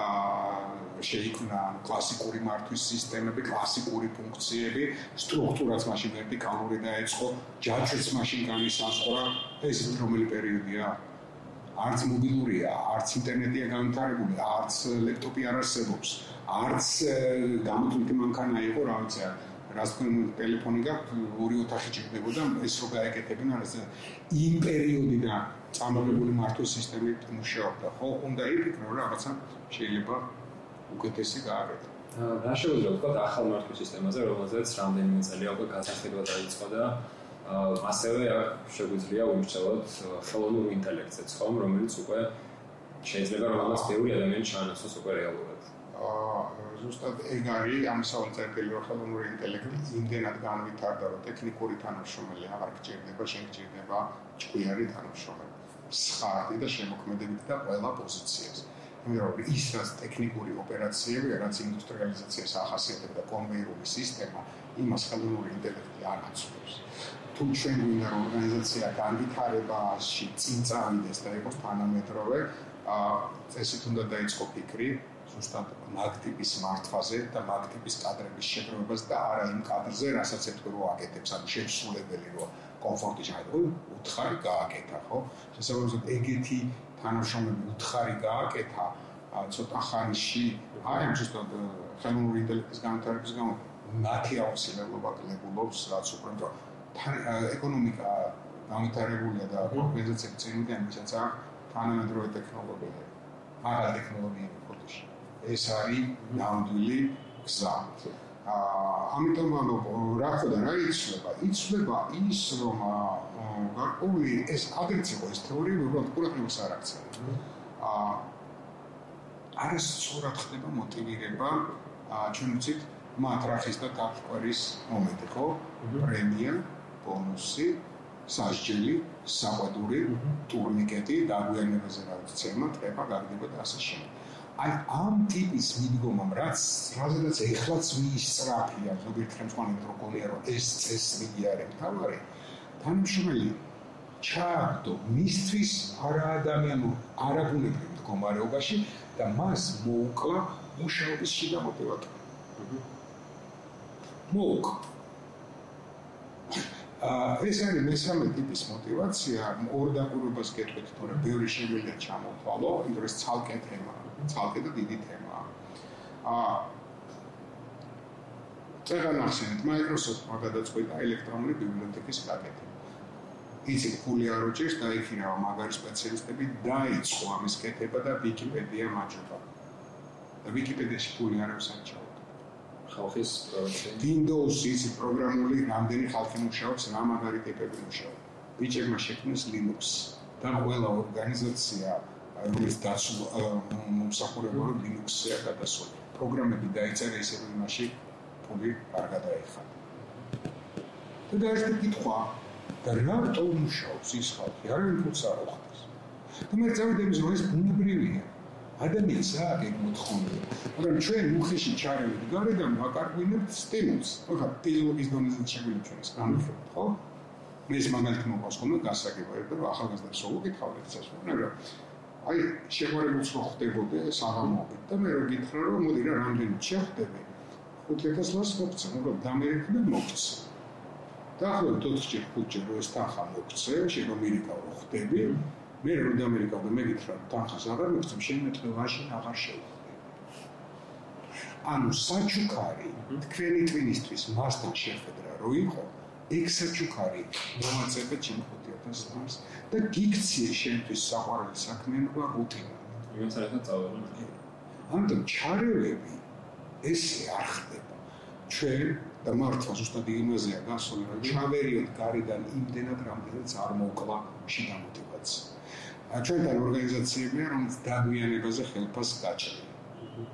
აა შეიქმნა კლასიკური მართვის სისტემები, კლასიკური ფუნქციები, სტრუქტურაც მაშინ ვერტიკალური დაეწყო, ჯაჭვიც მაშინ გამისანსხვრა, ეს რომელი პერიოდია? არც მობილურია, არც ინტერნეტია განვითარებული, არც ლეპტოპი არ არსებობს. არც გამოთვლითი მანქანა იყო, რა ვიცი, რას თქვენ ტელეფონი გაქვთ, ორი ოთახი ჭირდებოდა, ეს რო გაეკეთებინა, ეს იმ პერიოდიდან წამოღებული მართო სისტემით მუშაობდა, ხო, უნდა იფიქრო რაღაცა შეიძლება უკეთესი გააკეთო. რა შეუძლია ვთქვა ახალ მართო სისტემაზე, რომელზეც რამდენიმე წელი უკვე გასასწრება დაიწყო და ასევე შეგვიძლია უმრჩევლოთ ხელოვნურ ინტელექტსაც, ხომ, რომელიც უკვე შეიძლება რომელსაც ბევრი ადამიანი ჩაანაცვლოს უკვე რეალურად. ზუსტად ეგ არის ამ რომ ხელოვნური ინტელექტი იმდენად განვითარდა რომ ტექნიკური თანამშრომელი აღარ გჭირდება, შენ გჭირდება ჭკვიანი თანამშრომელი. სხარტი და შემოქმედებითი და ყველა პოზიციას. იმიტომ რომ ის რაც ტექნიკური ოპერაციები, რაც ინდუსტრიალიზაციას ახასიათებდა და კონვეიერული სისტემა, იმას ხელოვნური ინტელექტი არ აცნობს. თუ ჩვენ გვინდა ორგანიზაცია განვითარებაში წინ წავიდეს და იყოს თანამედროვე, აა წესით უნდა დაიწყო ფიქრი ზუსტად მაგტიპის მართვაზე და მაგტიპის კადრების შეგროვებას და არა იმ კადრზე, რასაც ეთქო რო აკეთებს, ანუ შესრულებელი რო კომფორტი შეიძლება უთხარი გააკეთა, ხო? შესაძლოა ეგეთი თანამშრომლები უთხარი გააკეთა ცოტა ხანში, აი ამ ზუსტად ხელოვნური ინტელექტის განვითარების გამო მათი აუცილებლობა კლებულობს, რაც უფრო რომ თან ეკონომიკა განვითარებულია და ორგანიზაციები წინიდან მისაც თანამედროვე ტექნოლოგიები, მაღალ ტექნოლოგიები. ეს არის ნამდვილი გზა. აა ამიტომ ანუ რა ხოდა რა იცლება? იცლება ის რომ გარკვეული ეს აგრეთს იყო ეს თეორია, უბრალოდ ყურადღებას არ აქცევდა. აა არასწორად ხდება მოტივირება ჩვენ ვიცით მატრახის და კაფკვერის მომენტი, ხო? პრემია, ბონუსი, სასჯელი, საყვედური, ტურნიკეტი, დაგვიანებაზე რა ვიცი, ცემა, ტყეპა, გაგდება და ასე შემდეგ. აი ამ ტიპის მიდგომამ რაც რაზედაც ეხლაც მიისწრაფია ზოგიერთ ხელმძღვანელს რომ გონია რომ ეს წესრიგი არის თავარი თანამშრომელი ჩააგდო მისთვის არაადამიანურ არაგუნებრივ მდგომარეობაში და მას მოუკლა მუშაობის შიდა მოტივატურა მოუკლა. ეს არის მესამე ტიპის мотиваცია, ორ დაკვირვებას გეტყვით, თორე ბევრი შემიძლია ჩამოვთვალო, იმიტომ რომ ცალკე თემაა, ცალკე და დიდი თემაა. აა წეგანახსენეთ, Microsoft-მა გადაწყვიტა ელექტრონული ბიბლიოთეკის გაკეთება. იცი ფული არ უჭირს, დაიქირავა მაგარი სპეციალისტები, დაიწყო ამის კეთება და Wikipedia მაჯობა. და Wikipedia-ში ფული არ აქვს საჭირო. ხალხის პროექტი. Windows იცი პროგრამული რამდენი ხალხი მუშაობს, რა მაგარი ტიპები მუშაობს. ბიჭებმა შექმნეს Linux და ყველა ორგანიზაცია რომელიც დასულ მომსახურება Linux-ზე გადასული. პროგრამები დაიწერა ისე რომ იმაში ფული არ გადაიხადა. და დაიწყო კითხვა და რატო მუშაობს ის ხალხი? არავინ ფულს არ ახდენს. და მე წავიდე იმის რომ ეს ბუნებრივია. ადამიანს რა ეგ მოთხოვნია. მაგრამ ჩვენ მუხიში ჩარევით გარედან ვაკარგვინებთ სტიმულს. ხა ფიზიოლოგიის დონეზე შეგვიძლია ჩვენ ეს განვიხილოთ, ხო? ეს მაგალითი მოყავს ხოლმე გასაგებია, რომ ახალგაზრდა სულ უკითხავთ ეს ასე, მაგრამ აი შეგვარებულს რო ხდებოდე საღამოობით და მე რო გითხრა რომ მოდი რა რამდენი შეხვდები 5000 ლარს მოგცა, მაგრამ დამერიქი და მოგცა. დაახლოებით 4-ჯერ 5-ჯერ ეს თანხა მოგცე, შენ რომ მირიკავ ხდები, მე რომ დამერიკავდა, მე გითხრა, თანხას აღარ მოგცემ, შემეთქე ვაშინ აღარ შევა. ანუ საჩუქარი თქვენი ტვინისთვის მასთან შეხედრა რო იყო ეგ საჩუქარი მომაწებე ჩემ 5000 და გიქცია შენთვის საყვარელი საქმიანობა რუტინა. ვიღაცათან წავალ. ამიტომ ჩარევები ესე არ ხდება. ჩვენ და მართლა ზუსტად იმაზეა გასული რომ ჩავერიოთ გარიდან იმდენად რამდენიც არ მოკლა შიდა мотиваცია. ჩვენთან ორგანიზაციებია რომელიც დაგვიანებაზე ხელფას გაჭრია.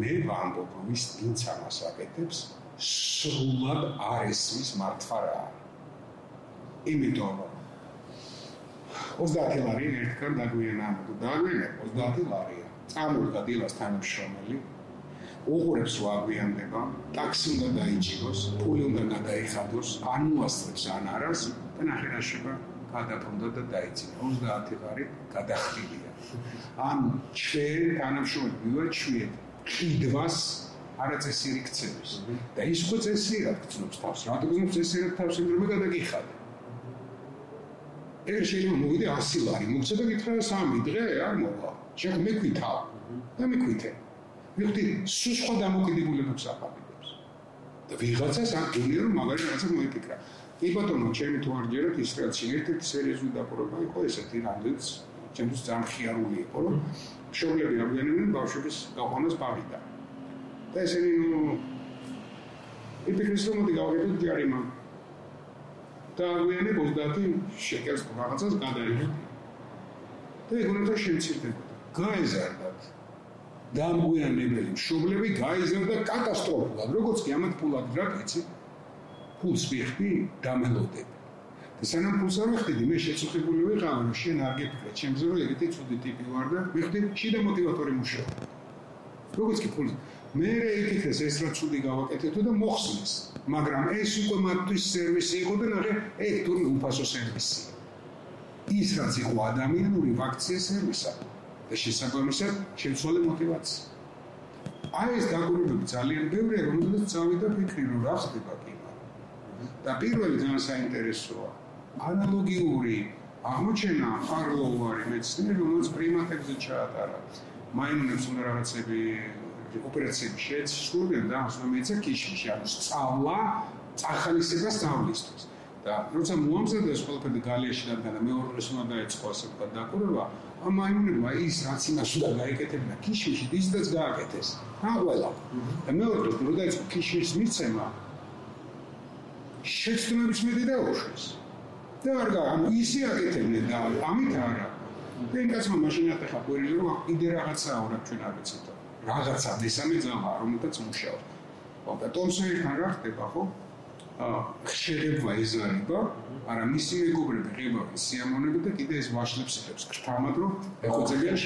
მე ვამბობ რომ ის ვინც ამას აკეთებს სრულად არ ესმის მართვა რა. იმიტომ რომ 30 ლარი ერთგან დაგვიანა, დაგვიანა 30 ლარია. წამოდგა დილას თანამშრომელი უღურებს რა აგვიანდება, ტაქსი უნდა დაიჭიროს, ფული უნდა გადაიხადოს, ან მოასწრებს ან არას და ნახერაშება გადაფონდა და დაიჭირა. 30 ღარი გადახდილია. ან ჩვენ თანამშრომელი მივაჩვიეთ ყიდვას არაწესიერი ქცევის. და ის ხო წესიერად ქცნობს თავს. რატო გზნობს წესიერად თავს, რომ გადაგიხადა. ერთ შეიძლება მოვიდე 100 ლარი, მოგცა და გითხრა 3 დღე არ მოვა. შეხ მეკვითა. და მეკვითე. მიხდი სულ სხვა დამოკიდებულებებს აფარებს. და ვიღაცას არ გონია რომ მაგარი რაღაცა მოიფიქრა. კი ბატონო, ჩემი თუ არ ჯერათ ის რაც ერთ-ერთი სერიოზული დაპყრობა იყო ესეთი რამდენიც ჩემთვის ძალიან ხიარული იყო, რომ შოვლები აღგენებდნენ ბავშვების გაყვანას ბაღიდან. და ესენი ნუ იფიქრეს რომ მოდი გავაკეთოთ ჯარიმა. და აღგენებ 30 შეკელს რაღაცას გადაიღეთ. და ეგ უნდა შემცირდება. გაეზარდათ. დამგვიანებელი მშობლები გაიზარდა კატასტროფულად. როგორც კი ამათ ფულად რა კეცი? ფულს ვიხდი, დამელოდები. და სანამ ფულს არ ვიხდი, მე შეწუხებული ვიყავ, რომ შენ არ გიფიქრე, ჩემზე რომ ეგეთი ცუდი ტიპი ვარ და ვიხდი შიდა мотиваტორი მუშაობა. როგორც კი ფულს მე რეიფიქრეს ეს რა ცუდი გავაკეთეთო და მოხსნეს. მაგრამ ეს უკვე მათთვის სერვისი იყო და ნახე, ეგ თურმე უფასო სერვისია. ის რაც იყო ადამიანური ვაქციის სერვისა და შესაბამისად შეცვალე мотивация. აი ეს დაკვირვებები ძალიან ბევრია, რომელზეც წავიდა ფიქრი, რომ რა ხდება კი. და პირველი ძალიან საინტერესოა. ანალოგიური აღმოჩენა ფარლოვარი მეცნიერი, რომელიც პრიმატებზე ჩაატარა. მაიმუნებს უნდა რაღაცები ოპერაციები შეეცვლიან და ასე მეცა კიშში, ანუ სწავლა, წახალისება სწავლისთვის. და როცა მოამზადა ეს ყველაფერი გალიაში და მეორე უნდა დაეწყო ასე ვთქვათ დაკვირვება, ამ მაიმუნებმა ის რაც იმას უნდა გაეკეთებინა ქიშიში ისედაც გააკეთეს რა ყველა და მეორე დაიწყო ქიშის მიცემა შეცდომების მეტი დაუშვეს და არ გა ანუ ისე აკეთებდნენ და ამით არა და ინკაცმა მაშინ ატეხა ყვირილი რომ კიდე რაღაცაა რა ჩვენ არ ვიცით რაღაცა მესამე ძამა რომელთაც მუშაობს ხო და ტომსონთან რა ხდება ხო? ხშირება ეზარება, არა მისი მეგობრები ღებავენ სიამონები და კიდე ეს ვაშლებს იღებს. ქრთამად რომ ეხოწებიან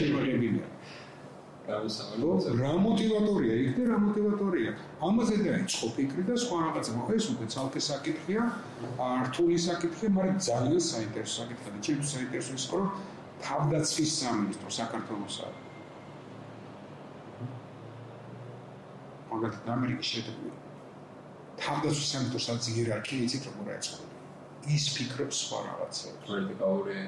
შემოღებინია. რა მოტივატორია იქ და რა მოტივატორია. ამაზე დაიწყო ფიქრი და სხვა რაღაცა. ეს უკვე ცალკე საკითხია, რთული საკითხია, მაგრამ ძალიან საინტერესო საკითხია. ჩემთვის საინტერესო ის ხო, რომ თავდაცვის სამინისტრო საქართველოს არის. მაგათ ამერიკის შეერთებული თავდაცვის სამეთოსაც იერარქია იცით როგორ აეწყო ის ფიქრობს სხვა რაღაცებს ვერტიკალური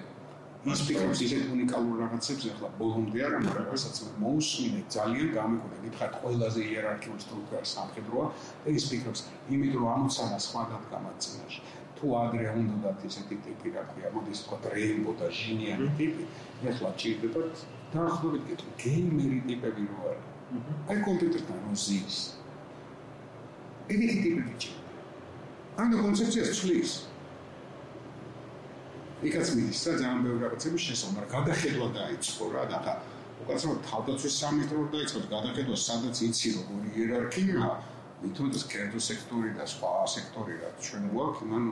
ის ფიქრობს ისეთ უნიკალურ რაღაცებს ახლა ბოლომდე არა მაგრამ რასაც მოусმინე ძალიან გამეკვირდა გითხარით ყველაზე იერარქიული სტრუქტურა სამხედროა და ის ფიქრობს იმიტომ რომ ამოცანა სხვა დადგამად წინაშე თუ ადრე უნდათ ესეთი ტიპი რა ქვია, მოდის თქვა რეინბო და ჟინიანი ტიპი, ეხლა ჭირდებათ დაახლოებით კითხვა, გეიმერი ტიპები რო არის. აი კომპიუტერთან რო ზის. ეგეთი ტიპები ჭირდება. ანუ კონცეფციას ცვლის. იქაც მიდის რა ძალიან ბევრი რაღაცების შესაძლო, მაგრამ გადახედვა დაიწყო რა და ხა უკაცრავად თავდაცვის სამინისტრო დაიწყო გადახედვა სადაც იცი როგორ იერარქია მithumetes კერძო სექტორი და სხვა სექტორი რა ჩვენ გვაქვს იმან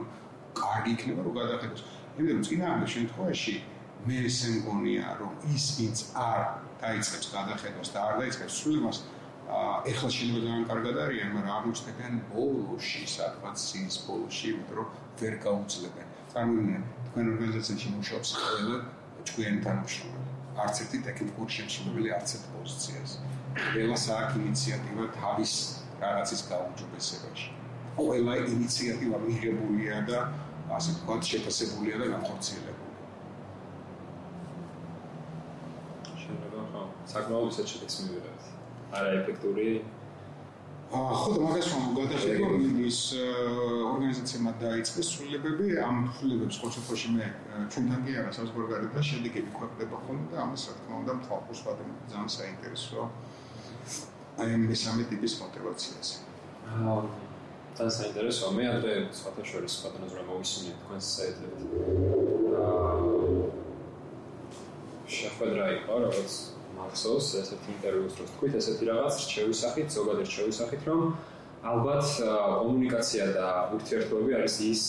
კარგი იქნება რომ გადახედოს. იმიტომ რომ წინააღმდეგ შემთხვევაში მე ესე მგონია რომ ის ვინც არ დაიწყებს გადახედოს და არ დაიწყებს სულებას ეხლა შეიძლება ძალიან კარგად არიან მაგრამ აღმოჩნდნენ ბოლოში სადღაც ის ბოლოში რომ ვერ გაუძლებენ წარმოიდგინეთ თქვენ ორგანიზაციაში მუშაობს ყველა ჭკვიანი თანამშრომელი არც ერთი ტექნიკური შემსრულებელი არც ერთ პოზიციას ყველა საქმე ინიციატივა თავის რაღაცის გაუმჯობესებაში. ყველა ინიციატივა მიღებულია და ასე ვთქვათ, შეფასებულია და განხორციელებულია. შეიძლება ხო, საკმაოდ შეჭრეს მივიღეთ. არა ეფექტური ხოდა მაგასთან გადახედვა მის ორგანიზაციებმა დაიწყეს ცვლილებები ამ ცვლილებებს ყოველ შემთხვევაში მე ჩვენთან კი არა საზოგადოებრივ და შედეგები ქვეყდება ხოლმე და ამას რა თქმა უნდა თვალყურს ვადებთ ძალიან საინტერესო აი ამ მესამე ტიპის мотиваციას. ძალიან საინტერესოა. მე ადრე სხვათა შორის სხვათა ნაზრა მოვისმინე თქვენს საიტებზე შეხვედრა იყო რაღაც მარქსოს ესეთი ინტერვიუს რო თქვით ესეთი რაღაც რჩევის სახით, ზოგადად რჩევის სახით რომ ალბათ კომუნიკაცია და ურთიერთობები არის ის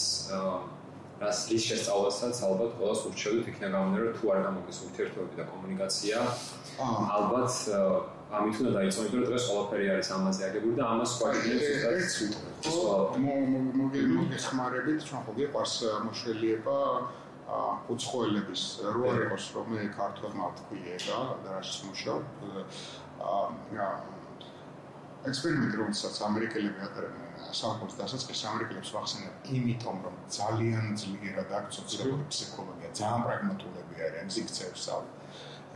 რას რის შესწავლასაც ალბათ ყოველს ურჩევთ იქნება გამონერა თუ არ გამოგეს ურთიერთობები და კომუნიკაცია. ალბათ ამით უნდა დაიწყო, იმიტომ რომ დღეს ყველაფერი არის ამაზე აგებული და ამას სხვა კიდეც უბრალოდ მოგეხმარებით, ჩვენ ხო გიყვარს მოშველიება უცხოელების რო არ იყოს რომ მე ქართულმა თქვიე და რაშიც მუშაობ აა ექსპერიმენტი რომელსაც ამერიკელები ატარებენ საფოს დასაწყის ამერიკელებს ვახსენებ იმიტომ რომ ძალიან ძლიერად აქვს სოციალური ფსიქოლოგია ძალიან პრაგმატულები არიან ზიგცევს სწავლ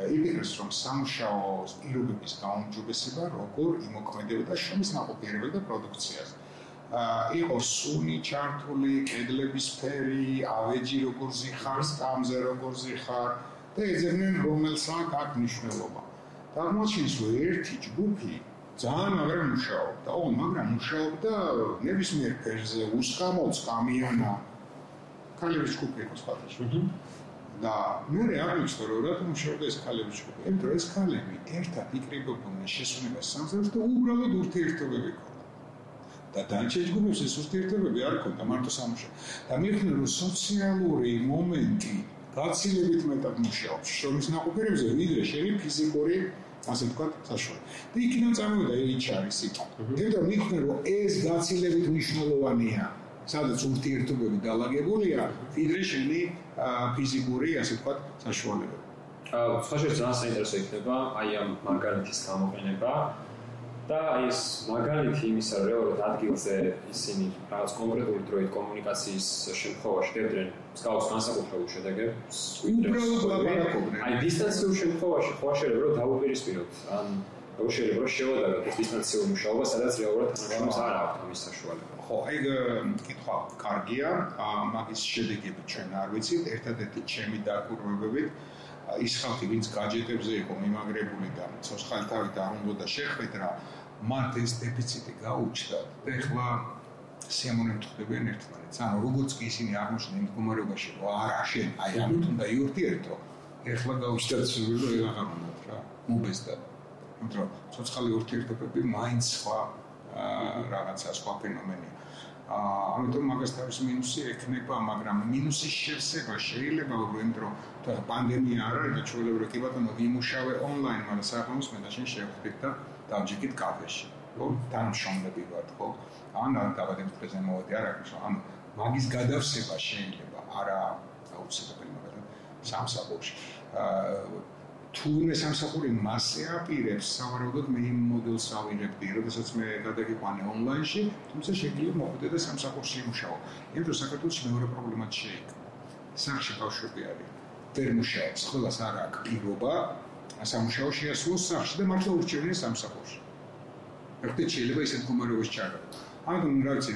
იგივეს რომ სამშაო პირობების გაუმჯობესება როგორ იმოქმედებოდა შრომის ნაყოფიერებელ და პროდუქციაზე. იყო სუნი ჩართული, კედლების ფერი, ავეჯი როგორ ზიხარ, სტამზე როგორ ზიხარ და ეძებნენ რომელსაც აქვს მნიშვნელობა. აღმოჩენს რომ ერთი ჯგუფი ძალიან მაგრამ მუშაობდა. ო, მაგრამ მუშაობდა ნებისმიერ ფერზე, უსკამოც კამიონა. ქალების ჯგუფი იყო სხვადასხვა. და მე რეალისტო რომ რა თქმა უნდა ეს ქალები ჩქო. იმიტომ რომ ეს ქალები ერთად იკრიბებოდნენ შესუნებას სამზებს და უბრალოდ ურთიერთობები ქონდა. და დანჩეჯგუბებს ეს ურთიერთობები არ ქონდა მარტო სამუშა. და მიხნე რომ სოციალური მომენტი გაცილებით მეტად მუშაობს შრომის ნაყოფიერებზე ვიდრე შენი ფიზიკური ასე ვთქვათ საშუალო. და იქიდან წამოვიდა HR-ის სიტყვა. იმიტომ რომ მიხნე რომ ეს გაცილებით მნიშვნელოვანია. სადაც ურთიერთობები დალაგებულია, ვიდრე შენი ფიზიკური, ასე ვთქვათ, საშუალებები. აა, სხვაშორის ძალიან საინტერესო იქნება აი ამ მაგალითის გამოყენება და ეს მაგალითი იმისა, რომ რეალურად ადგილზე ისინი რაღაც კონკრეტული დროით კომუნიკაციის შემთხვევაში დებდნენ მსგავს განსაკუთრებულ შედეგებს. უბრალოდ ლაპარაკობდნენ. აი დისტანციურ შემთხვევაში ხო შეიძლება რომ დაუპირისპიროთ ან რო შეიძლება რომ შევადაროთ ეს დისტანციურ მუშაობას, სადაც რეალურად თანამშრომლებს არ აქვს ამის საშუალება. ხო, აი კითხვა კარგია, მაგის შედეგები ჩვენ არ ვიცით, ერთადერთი ჩემი დაკვირვებებით ის ხალხი, ვინც გაჯეტებზე იყო მიმაგრებული და ცოცხალთავით არ უნდა შეხვდეთ რა, მათ ეს დეფიციტი გაუჩნდათ. და ეხლა სიამოვნებით ხვდებიან ერთმანეთს. ანუ როგორც კი ისინი აღმოჩნდნენ მდგომარეობაში, რომ არა, შენ აი ამით უნდა იურთიერთო. ეხლა გაუჩნდათ სულ რომ აღარ უნდა რა, მობესდა. იმიტომ რომ ცოცხალი ურთიერთობები მაინც სხვა რაღაცა სხვა ფენომენია. ამიტომ მაგას თავის მინუსი ექნება, მაგრამ მინუსის შევსება შეიძლება რომ იმიტომ რომ თა პანდემია არ არის და ჩვეულებრივ კი ბატონო ვიმუშავე ონლაინ, მაგრამ საფრთხის მე და შენ შევხვდით და დავჯიქით კაფეში. ხო, თანამშრომლები ვართ, ხო? ან ან დაბადების დღეზე მოვედი არ არის, ანუ მაგის გადავსება შეიძლება არა აუცილებელი, მაგრამ სამსახურში. აა თურმე სამსახური მასე აპირებს სავარაუდოდ მე იმ მოდელს ავიღებდი, როდესაც მე გადაგიყვანე ონლაინში, თუმცა შეიძლება მოხდე და სამსახურში იმუშაო. იმიტომ საქართველოს მეორე პრობლემა შეიძლება. სახში ბავშვები არის. ვერ მუშაობს, ხოლოს არ აქვს პირობა სამუშაო შეასრულოს სახში და მართლა ურჩევნია სამსახურში. ერთად შეიძლება ისეთ კომეროვეს ჩააგო. ამიტომ რა ვიცი,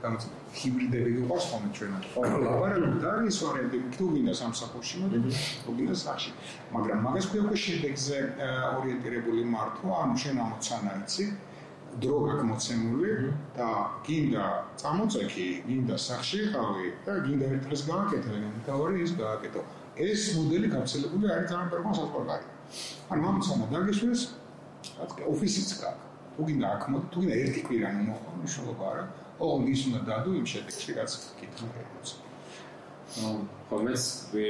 გამოცი ჰიბრიდები გვყავს ხოლმე ჩვენად. ხო, ლაბორატორია და არის ვარიანტი, თუ გინდა სამსახურში, თუ გინდა სახში. მაგრამ მაგას ქვია უკვე შედეგზე ორიენტირებული მართვა, ანუ შენ ამოცანა იცი, დრო გაკმოცემული და გინდა წამოწექი, გინდა სახში ხავი და გინდა ერთ დღეს გააკეთე, ორი ის გააკეთო. ეს მოდელი გავრცელებული არის ძალიან პერფორმანს ასპარგარი. ანუ ამოცანა დაგეშვეს, რაც ოფისიც გაქვს. თუ გინდა აქ მოდი, თუ გინდა ერთი კვირა მოხდა, მნიშვნელობა არა. ოღონდ ის უნდა დადო იმ შედეგში, რაც გეკეთოს. ნუ ხომეს ვი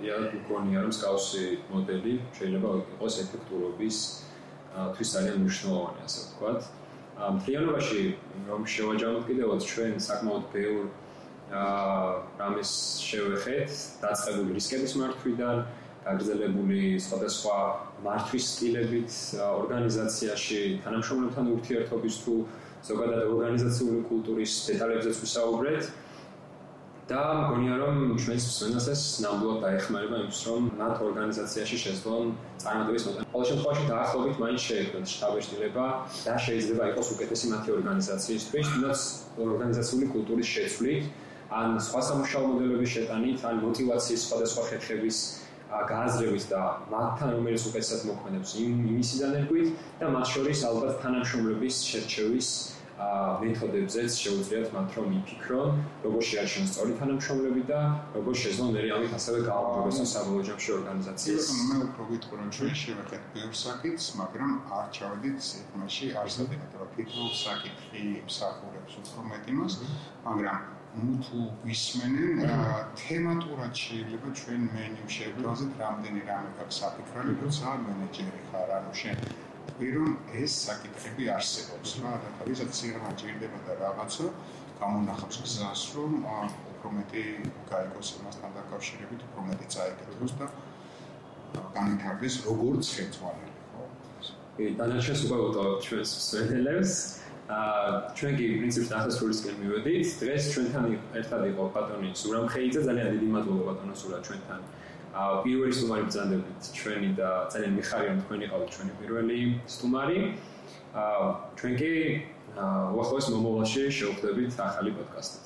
я მგონია რომ სკაუსი მოდელი შეიძლება იყოს ეფექტურობის თვის ძალიან მნიშვნელოვანი ასე ვთქვათ. მთლიანობაში რომ შევაჯამოთ კიდევ ჩვენ საკმაოდ ბევრ აა რამის შევეხეთ დაწყებული რისკების მართვიდან გაგრძელებული სხვადასხვა მართვის სტილებით ორგანიზაციაში თანამშრომლებთან ურთიერთობის თუ ზოგადად ორგანიზაციული კულტურის დეტალებზეც ვისაუბრეთ და მგონია რომ ჩვენს მსმენელს ნამდვილად დაეხმარება იმის რომ მათ ორგანიზაციაში შეძლონ წარმატების მოტანილა. ყოველ შემთხვევაში დაახლოებით მაინც შეექმნათ შტაბეშტილება და შეიძლება იყოს უკეთესი მათი ორგანიზაციისთვის, თუნდაც ორგანიზაციული კულტურის შეცვლით, ან სხვა სამუშაო მოდელების შეტანით, ან მოტივაციის სხვადასხვა ხერხების გააზრებით და მათთან რომელიც უკეთესად მოქმედებს იმ იმისიდან ერგვით და მათ შორის ალბათ თანამშრომლების შერჩევის მეთოდებზეც შეუძლიათ მათ რომ იფიქრონ, როგორ შეარჩიონ სწორი თანამშრომლები და როგორ შეძლონ მერე ამით ასევე გააუმჯობესონ საბოლოო ჯამში ორგანიზაციას. მე უფრო ვიტყვი რომ ჩვენ შევეხეთ ბევრ საკითხს, მაგრამ არ ჩავედით იმაში არსებობთ რა ფიქრო საკითხი მსახურებს უფრო მეტი მას, მაგრამ თუ ვისმენენ თემატურად შეიძლება ჩვენ მენიუ შევთავაზოთ რამდენი რამე გაქვს საფიქრალი როცა მენეჯერი ხარ ანუ შენ ვირო ეს საკითხები არსებობს რა და ვისაც სიღრმე ჭირდება და რაღაცა გამონახავს გზას რომ უფრო მეტი გაიგოს მასთან დაკავშირებით უფრო მეტი წაიკეთოს და განვითარდეს როგორც ხელმძღვანელი ხო? კი, დანარჩენს უკვე ვუტოვებთ ჩვენს სვენელებს. ჩვენ კი პრინციპში დასასრულისკენ მივედით. დღეს ჩვენთან ერთად იყო ბატონი სურამ ხეიძე, ძალიან დიდი მადლობა ბატონო სურა ჩვენთან. აა პირველი სტუმარი ბრძანდებით ჩვენი და ძალიან მიხარია რომ თქვენი ყავით ჩვენი პირველი სტუმარი. აა ჩვენ კი უახლოეს მომავალში შევხვდებით ახალი პოდკასტით.